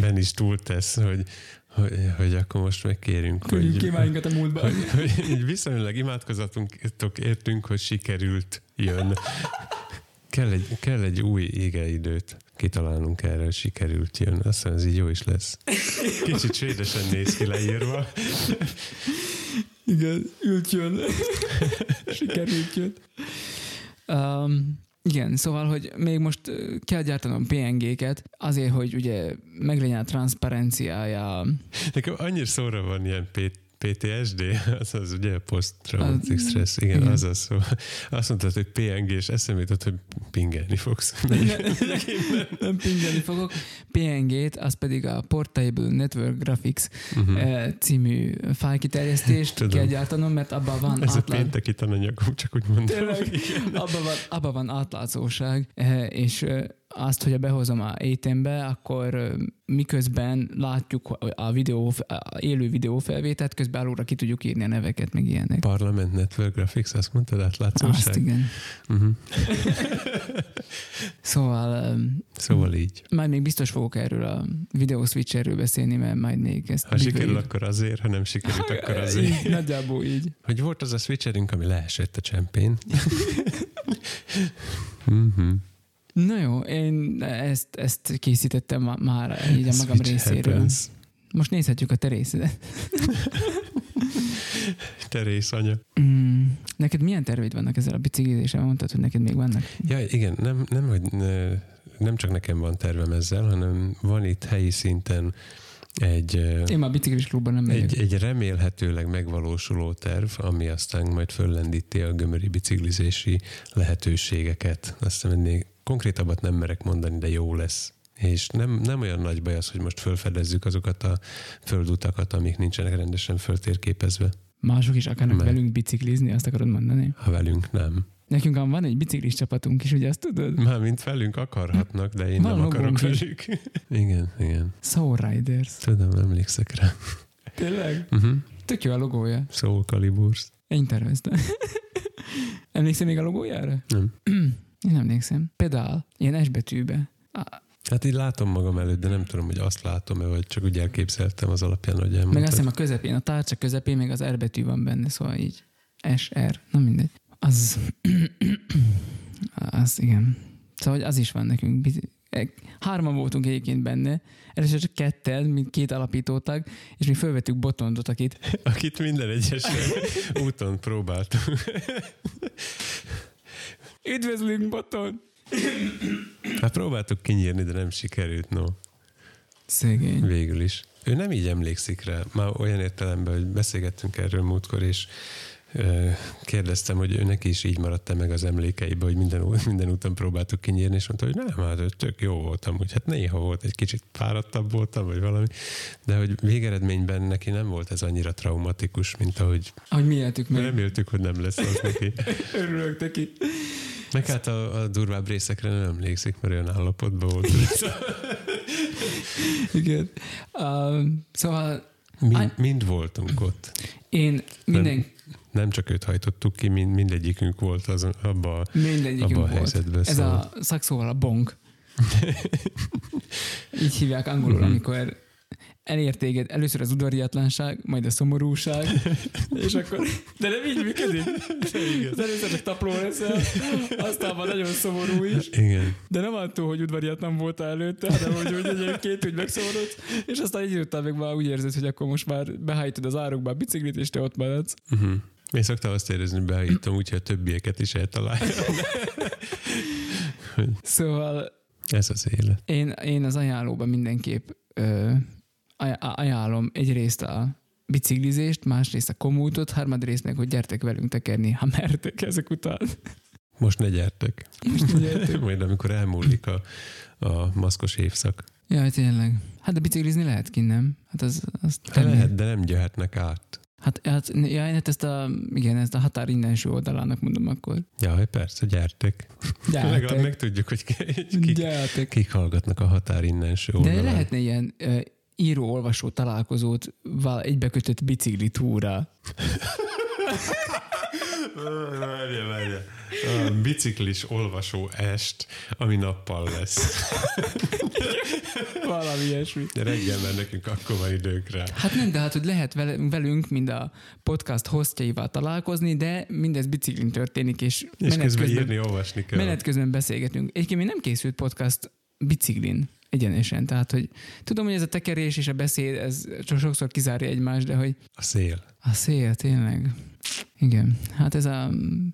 ben is túltesz, hogy, hogy, hogy akkor most megkérünk, Küldjünk hogy, kívánjunkat a múltba. hogy, hogy viszonylag imádkozatunk értünk, hogy sikerült jön. Kell egy, kell egy új égeidőt kitalálnunk erre, hogy sikerült jön. Azt hiszem, ez így jó is lesz. Kicsit svédesen néz ki leírva. Igen, ült jön. Sikerült jön. Um, igen, szóval, hogy még most kell gyártanom PNG-ket, azért, hogy ugye meglegyen a transzparenciája. Nekem annyira szóra van ilyen P- PTSD, az az ugye a post-traumatic stress, igen, igen. az az szó. Azt mondtad, hogy PNG, és eszembe jutott, hogy pingelni fogsz. nem, nem pingelni fogok. PNG-t, az pedig a Portable Network Graphics eh, című fájkiterjesztést Tudom. kell gyártanom, mert abban van Ez a átlát... pénteki tananyagom, csak úgy mondom. Tényleg, abban van, abba van átlátszóság, eh, és eh, azt, hogy behozom a étembe, akkor miközben látjuk a videó, a élő videófelvételt, közben alulra ki tudjuk írni a neveket, meg ilyenek. Parlament Network Graphics, azt mondtad, Azt átlátszóság? igen. Uh-huh. Szóval Szóval így. majd még biztos fogok erről a videó switcherről beszélni, mert majd még ezt... Ha sikerül, akkor azért, ha nem sikerült, akkor azért. Így, nagyjából így. Hogy volt az a switcherünk, ami leesett a csempén. uh-huh. Na jó, én ezt, ezt készítettem már így a magam részéről. Most nézhetjük a te részedet. Terész anya. Mm, neked milyen terveid vannak ezzel a biciklizéssel? Mondtad, hogy neked még vannak. Ja, igen, nem, nem, hogy ne, nem csak nekem van tervem ezzel, hanem van itt helyi szinten egy, Én már a biciklis klubban nem megyek. egy, egy remélhetőleg megvalósuló terv, ami aztán majd föllendíti a gömöri biciklizési lehetőségeket. Azt hiszem, ennél konkrétabbat nem merek mondani, de jó lesz. És nem, nem olyan nagy baj az, hogy most fölfedezzük azokat a földutakat, amik nincsenek rendesen föltérképezve. Mások is akarnak Meg. velünk biciklizni, azt akarod mondani? Ha velünk nem. Nekünk van egy biciklis csapatunk is, ugye azt tudod? Mármint velünk akarhatnak, de én Van nem akarok velük. igen, igen. Soul Riders. Tudom, emlékszek rá. Tényleg? Uh-huh. Tök jó a logója. Soul Caliburs. Én terveztem. Emlékszel még a logójára? Nem. Én emlékszem. Pedál. Ilyen S betűbe. Hát így látom magam előtt, de nem tudom, hogy azt látom-e, vagy csak úgy elképzeltem az alapján, hogy elmondtad. Meg azt hiszem a közepén, a tárcsa közepén még az R betű van benne, szóval így S, R, na mindegy. Az, az igen. Szóval hogy az is van nekünk. E, Hárman voltunk egyébként benne, először csak ketten, mint két alapítótag, és mi felvettük Botondot, akit Akit minden egyes úton próbáltunk. Üdvözlünk Boton! Hát próbáltuk kinyírni, de nem sikerült, no. Szegény. Végül is. Ő nem így emlékszik rá. Már olyan értelemben, hogy beszélgettünk erről múltkor, és kérdeztem, hogy ő neki is így maradt meg az emlékeibe, hogy minden, minden úton próbáltuk kinyírni, és mondta, hogy nem, hát tök jó voltam, úgy hát néha volt, egy kicsit fáradtabb voltam, vagy valami, de hogy végeredményben neki nem volt ez annyira traumatikus, mint ahogy Ahogy mi éltük meg. reméltük, hogy nem lesz az neki. Örülök neki. Meg hát a, a durvább részekre nem emlékszik, mert olyan állapotban volt. Igen. Uh, szóval mind, mind voltunk ott. én minden, Nem csak őt hajtottuk ki, mind, mindegyikünk volt az, abba, a- mindegyikünk abba a volt. helyzetben. Ez szóval. a szakszóval a bonk. Így hívják angolul, Mhm. amikor elér téged először az udvariatlanság, majd a szomorúság, és akkor... De nem így működik. Az először csak tapló leszel, aztán már nagyon szomorú is, Igen. de nem attól, hogy udvariatlan voltál előtte, hanem hogy úgy egyébként úgy megszomorodsz, és aztán egy idő után meg már úgy érzed, hogy akkor most már behájtod az árokba a biciklit, és te ott maradsz. Uh-huh. Én szoktam azt érezni, hogy beállítom, úgyhogy a többieket is eltalálja. Szóval Ez az élet. Én, én az ajánlóban mindenképp ö, aj- ajánlom egyrészt a biciklizést, másrészt a komútot, harmadrészt meg, hogy gyertek velünk tekerni, ha mertek ezek után. Most ne gyertek. Most gyertek. Majd amikor elmúlik a, a maszkos évszak. Jaj, tényleg. Hát de biciklizni lehet ki, nem? Hát az, az Hát termény. lehet, de nem gyöhetnek át. Hát, hát, ja, én hát ezt a, igen, ezt a határ innenső oldalának mondom akkor. Jaj, persze, gyertek. Legalább Gyertek. megtudjuk, hogy kik, Gyertek. kik hallgatnak a határ innenső De oldalán. lehetne ilyen író-olvasó találkozót egybekötött bicikli túra. Várja, várja. A biciklis olvasó est, ami nappal lesz. Valami ilyesmi. De reggel, mert nekünk akkor van időnk rá. Hát nem, de hát, hogy lehet velünk, mind a podcast hostjaival találkozni, de mindez biciklin történik, és, És menet, közben közben, írni, olvasni kell. menet közben beszélgetünk. Egyébként még nem készült podcast biciklin egyenesen, tehát, hogy tudom, hogy ez a tekerés és a beszéd, ez csak sokszor kizárja egymást, de hogy A szél. a szél tényleg. Igen, hát ez a mm,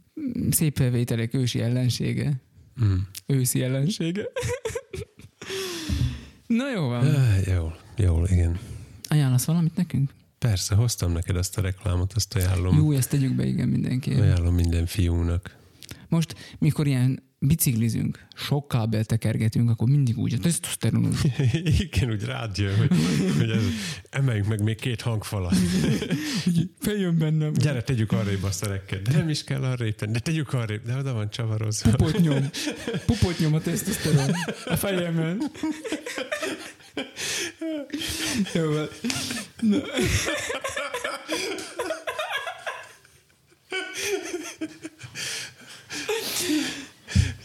szép felvételek ősi ellensége. Mm. Őszi ellensége. Na jó van. Ah, jól, jól, igen. Ajánlasz valamit nekünk? Persze, hoztam neked azt a reklámot, azt ajánlom, Jó, ezt tegyük be, igen, mindenki. ajánlom minden fiúnak. Most, mikor ilyen biciklizünk, sok kábel tekergetünk, akkor mindig úgy, a tesztoszteron Igen, úgy rád jön, hogy, hogy ez, emeljünk meg még két hangfalat. feljön bennem. Gyere, tegyük arrébb a szereket. De nem is kell arrébb de tegyük arrébb. De oda van csavarozva. Pupot nyom. Pupot nyom a tesztoszteron a fejemben. Jó. Na.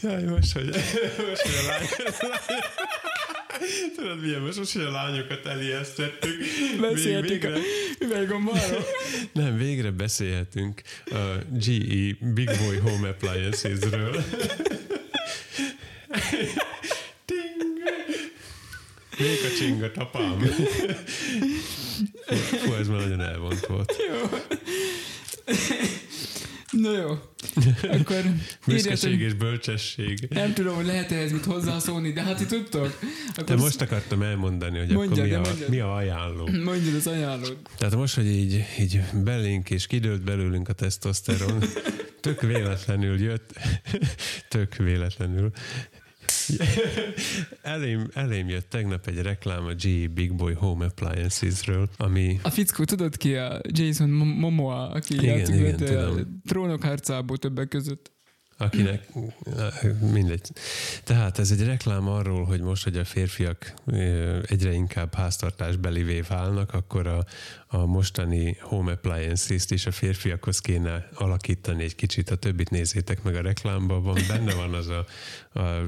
Jaj, most, hogy, most, hogy a lány... Tudod milyen most, most, hogy a lányokat elijesztettük. Beszéltük végre, a üveggombalról. nem, végre beszélhetünk a GE Big Boy Home Appliances-ről. Ting! Még a csinga, tapám. Fú, ez már nagyon elvont volt. Jó. Na jó. Akkor Büszkeség és bölcsesség. Nem tudom, hogy lehet ehhez mit hozzászólni, de hát ti tudtok. De Akkor most akartam elmondani, hogy Mondjad, akkor mi de a, mondjad. mi a ajánló. Mondjad az ajánlód. Tehát most, hogy így, így belénk és kidőlt belőlünk a tesztoszteron, tök véletlenül jött, tök véletlenül, elém, elém jött tegnap egy reklám a GE Big Boy Home Appliances-ről, ami A fickó, tudod ki a Jason Mom- Momoa, aki Igen, a trónok harcából többek között. Akinek mindegy. Tehát ez egy reklám arról, hogy most, hogy a férfiak egyre inkább háztartásbelivé válnak, akkor a, a mostani home appliances-t is a férfiakhoz kéne alakítani egy kicsit. A többit nézzétek meg a reklámban. Van, benne van az a, a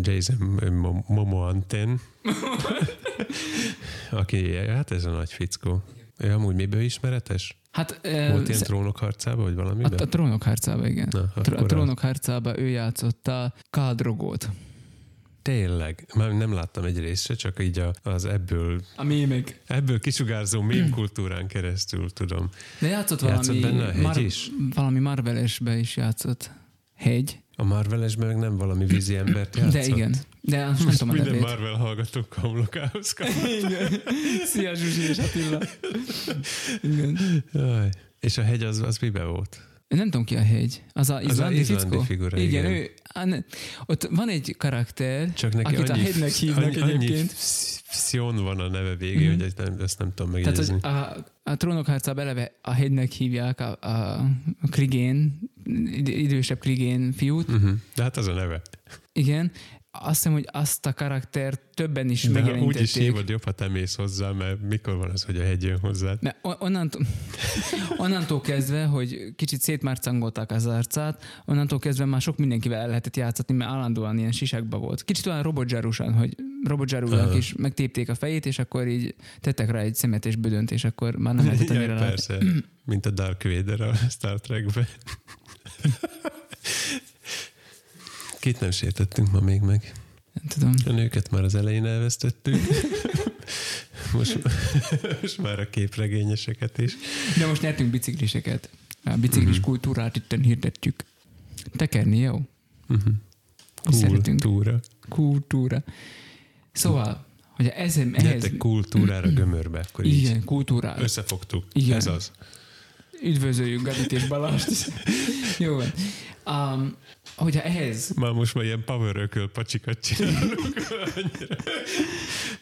Jason Mo- Momo Anten, aki, hát ez a nagy fickó. Ő amúgy miből ismeretes? Hát Volt ilyen trónok harcába, vagy a, valamiben? a trónok harcába, igen. Na, A, trónok harcába ő játszotta Kádrogót. Tényleg, már nem láttam egy részt csak így a, az ebből, A mémek. ebből kisugárzó mém kultúrán keresztül tudom. De játszott Játszott valami, benne a hegy is? valami Marvelesbe is játszott. Hegy. A Marvelesben meg nem valami vízi embert játszott. De igen. De most nem tudom a Minden nevét. Marvel hallgatók homlokához kap. Igen. Szia Zsuzsi és Attila. Igen. Jaj. És a hegy az, az mibe volt? Nem tudom ki a hegy. Az a izlandi, izlandi fickó? figura, igen. igen. Ő, ne- ott van egy karakter, Csak neki akit a annyi, hegynek hívnak annyi, annyi egyébként. Szion van a neve végén, Mhm. hogy ezt nem, ezt nem tudom Tehát megjegyezni. hogy a, a trónok harcában eleve a hegynek hívják a, a, a Krigén idősebb krigén fiút. Uh-huh. De hát az a neve. Igen. Azt hiszem, hogy azt a karaktert többen is De ha úgy is hívod, jobb, ha te mész hozzá, mert mikor van az, hogy a hegy jön hozzád? Ne, on- onnantól, onnantól kezdve, hogy kicsit szétmárcangolták az arcát, onnantól kezdve már sok mindenkivel el lehetett játszatni, mert állandóan ilyen sisákba volt. Kicsit olyan robotzsárusan, hogy robotzsárunak Aha. is megtépték a fejét, és akkor így tettek rá egy szemet és bödönt, és akkor már nem lehetett annyira persze, mint a Dark Vader a Star Trekben. Kit nem sértettünk ma még meg? Nem tudom. A nőket már az elején elvesztettük. Most, most már a képregényeseket is. De most nyertünk bicikliseket. A biciklis Mhm. kultúrát itten hirdetjük. Tekerni, jó? Uh-huh. Mi szeretünk. Kultúra. Kultúra. Szóval, hogy ez, ehhez... Gyertek kultúrára gömörbe, akkor így Igen, kultúrára. összefogtuk. Igen. Ez az. Üdvözöljük Gabit és Balást. Jó van. Um, hogyha ehhez, Már most már ilyen power pacsikat csinálunk.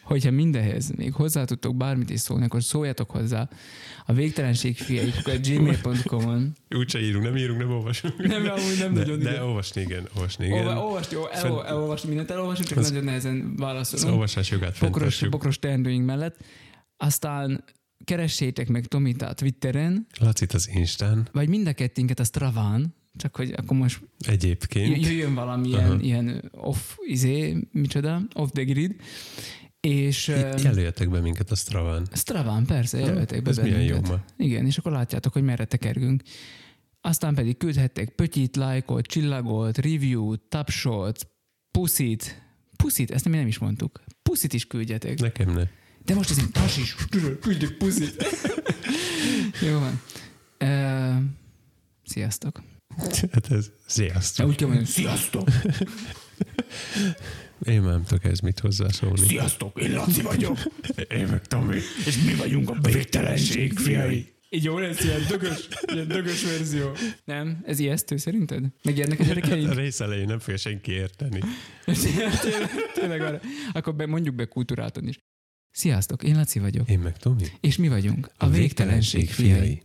hogyha mindehhez még hozzá tudtok bármit is szólni, akkor szóljatok hozzá a végtelenség fiaik, gmail.com-on. Úgyse írunk, nem írunk, nem olvasunk. Nem, amúgy nem de, nagyon de igen. olvasni igen, olvasni igen. Olva, olvasni, jó, el, Fent- elolvasni mindent elolvasni, csak Az- nagyon nehezen Az válaszolunk. olvasás jogát Bokros, bokros teendőink mellett. Aztán keressétek meg Tomitát Twitteren, Lacit az Instán vagy mind a kettőnket a Straván, csak hogy akkor most egyébként. jöjjön valami ilyen, Aha. ilyen off, izé, micsoda, off the grid, és J- Jelöljetek be minket a Straván. Straván, persze, jelöltek be Ez milyen jó ma. Igen, és akkor látjátok, hogy merre tekergünk. Aztán pedig küldhettek pötyit, lájkot, csillagot, review-t, tapsot, puszit. Puszit, ezt nem, nem is mondtuk. Puszit is küldjetek. Nekem ne. De most ez egy tas is. Küldjük puszit. Jó van. Uh, sziasztok. Hát ez, De sziasztok. úgy kell mondani, sziasztok. Én már nem tudok ez mit hozzászólni. Sziasztok, én Laci vagyok. Én meg Tomi. És mi vagyunk a végtelenség fiai. Így jó lesz, ilyen dögös, ilyen dögös verzió. Nem? Ez ijesztő szerinted? Megérnek a A gyerekeink? rész elején nem fogja senki érteni. tényleg, tényleg arra. Akkor be, mondjuk be kultúráton is. Sziasztok, én Laci vagyok. Én meg Tomi. És mi vagyunk a végtelenség fiai.